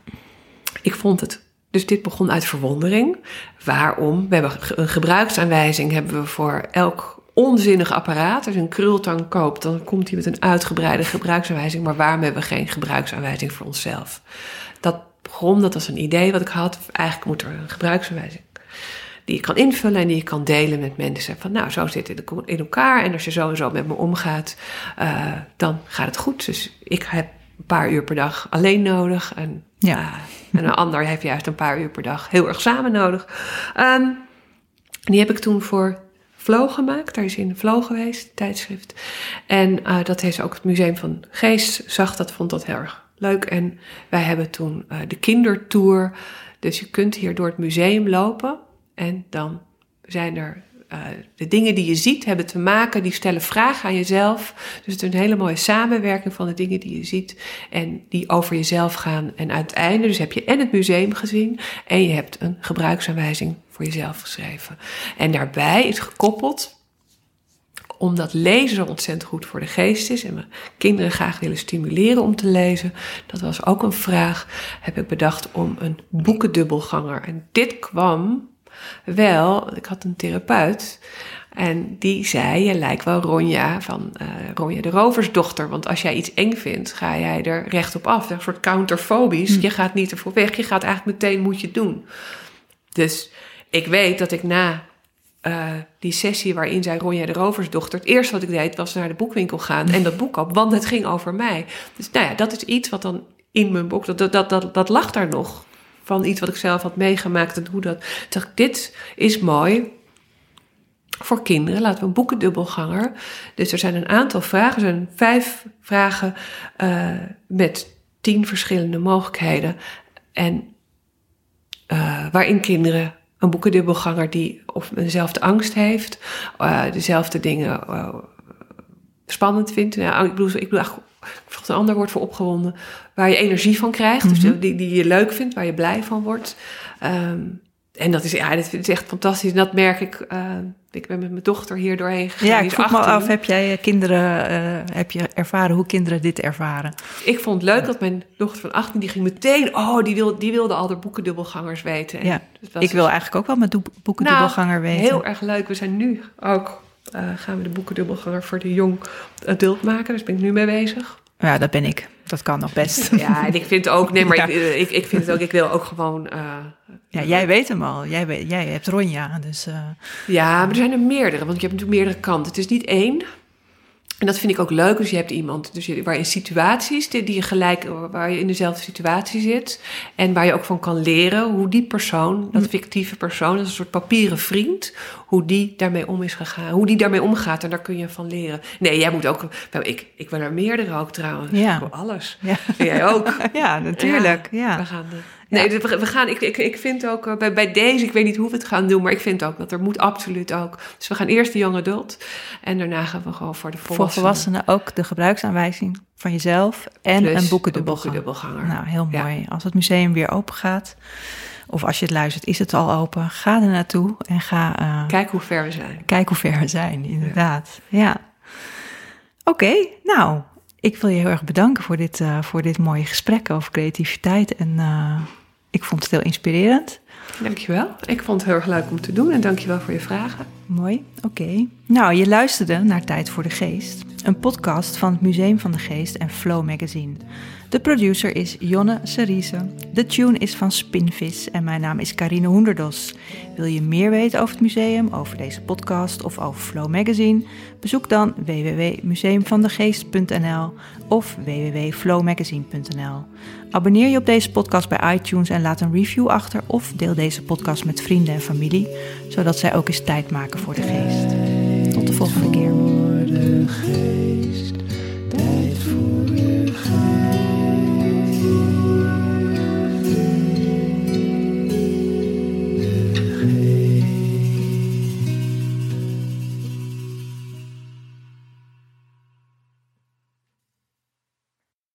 ik vond het. Dus dit begon uit verwondering. Waarom? We hebben een gebruiksaanwijzing hebben we voor elk onzinnig apparaat. Als je een krultang koopt, dan komt hij met een uitgebreide gebruiksaanwijzing. Maar waarom hebben we geen gebruiksaanwijzing voor onszelf? Dat was een idee wat ik had. Eigenlijk moet er een gebruiksaanwijzing die je kan invullen en die je kan delen met mensen. Van nou, zo zit het in elkaar en als je zo en zo met me omgaat, uh, dan gaat het goed. Dus ik heb een paar uur per dag alleen nodig en, ja. uh, en een ander heeft juist een paar uur per dag heel erg samen nodig. Um, die heb ik toen voor Flow gemaakt. Daar is in Flow geweest, tijdschrift. En uh, dat heeft ook het Museum van Geest zag dat, vond dat heel erg leuk. En wij hebben toen uh, de kindertour. Dus je kunt hier door het museum lopen. En dan zijn er uh, de dingen die je ziet hebben te maken, die stellen vragen aan jezelf. Dus het is een hele mooie samenwerking van de dingen die je ziet en die over jezelf gaan. En uiteindelijk dus heb je en het museum gezien en je hebt een gebruiksaanwijzing voor jezelf geschreven. En daarbij is gekoppeld omdat lezen zo ontzettend goed voor de geest is en we kinderen graag willen stimuleren om te lezen, dat was ook een vraag, heb ik bedacht om een boekendubbelganger. En dit kwam wel, ik had een therapeut en die zei, je lijkt wel Ronja van uh, Ronja de Roversdochter, want als jij iets eng vindt, ga jij er recht op af. Een soort counterfobisch, hm. je gaat niet ervoor weg, je gaat eigenlijk meteen moet je het doen. Dus ik weet dat ik na uh, die sessie waarin zij Ronja de Roversdochter... het eerste wat ik deed was naar de boekwinkel gaan en dat boek op, want het ging over mij. Dus nou ja, dat is iets wat dan in mijn boek, dat, dat, dat, dat lag daar nog van iets wat ik zelf had meegemaakt en hoe dat. dacht dit is mooi voor kinderen. Laten we een boekendubbelganger. Dus er zijn een aantal vragen. Er zijn vijf vragen uh, met tien verschillende mogelijkheden. En uh, waarin kinderen een boekendubbelganger die of dezelfde angst heeft, uh, dezelfde dingen uh, spannend vindt. Nou, ik bedoel, ik bedoel volgens een ander woord voor opgewonden, waar je energie van krijgt, dus die, die je leuk vindt, waar je blij van wordt. Um, en dat is, ja, dat is echt fantastisch. En dat merk ik. Uh, ik ben met mijn dochter hier doorheen gegaan. Ja, ik vroeg me af, heb jij kinderen, uh, heb je ervaren hoe kinderen dit ervaren? Ik vond het leuk ja. dat mijn dochter van 18, die ging meteen, oh, die, wil, die wilde al de boekendubbelgangers weten. En ja, ik wil eigenlijk ook wel met boekendubbelganger nou, weten. Heel erg leuk. We zijn nu ook, uh, gaan we de boekendubbelganger voor de jong adult maken. Dus ben ik nu mee bezig. Ja, dat ben ik. Dat kan nog best. Ja, en ik vind ook, nee, maar ja. ik, ik, ik vind het ook, ik wil ook gewoon. Uh, ja, jij weet hem al. Jij, weet, jij hebt Ronja, dus. Uh, ja, maar er zijn er meerdere, want je hebt natuurlijk meerdere kanten. Het is niet één. En dat vind ik ook leuk. Dus je hebt iemand dus je, waar in situaties die, die je gelijk, waar je in dezelfde situatie zit. En waar je ook van kan leren hoe die persoon, dat fictieve persoon, dat is een soort papieren vriend, hoe die daarmee om is gegaan. Hoe die daarmee omgaat. En daar kun je van leren. Nee, jij moet ook. Nou, ik, ik ben er meerdere ook trouwens. Ja. Voor alles. Ja. En jij ook. Ja, natuurlijk. Ja. We gaan. eh, Nee, we, we gaan. Ik, ik, ik vind ook eh, bij, bij deze, ik weet niet hoe we het gaan doen, maar ik vind ook dat er moet absoluut ook. Dus we gaan eerst de young adult en daarna gaan we gewoon voor de Voor volwassenen. volwassenen ook de gebruiksaanwijzing van jezelf en Plus een boekendubbelganger. Nou, heel Ja. mooi. Als het museum weer open gaat, of als je het luistert, is het al open. Ga er naartoe en ga eh, Kijk hoe ver we zijn. Kijk hoe ver we zijn, inderdaad. Ja. Oké, nou, ik wil je heel erg bedanken voor dit, eh, voor dit mooie gesprek over creativiteit. En ik vond het heel inspirerend. Dankjewel. Ik vond het heel erg leuk om te doen en dankjewel voor je vragen. Mooi, oké. Nou, je luisterde naar Tijd voor de Geest, een podcast van het Museum van de Geest en Flow Magazine. De producer is Jonne Cerise. De tune is van Spinvis en mijn naam is Carine Hoenderdos. Wil je meer weten over het museum, over deze podcast of over Flow Magazine? Bezoek dan www.museumvandegeest.nl of www.flowmagazine.nl. Abonneer je op deze podcast bij iTunes en laat een review achter of deel deze podcast met vrienden en familie, zodat zij ook eens tijd maken voor de geest. Tot de volgende keer.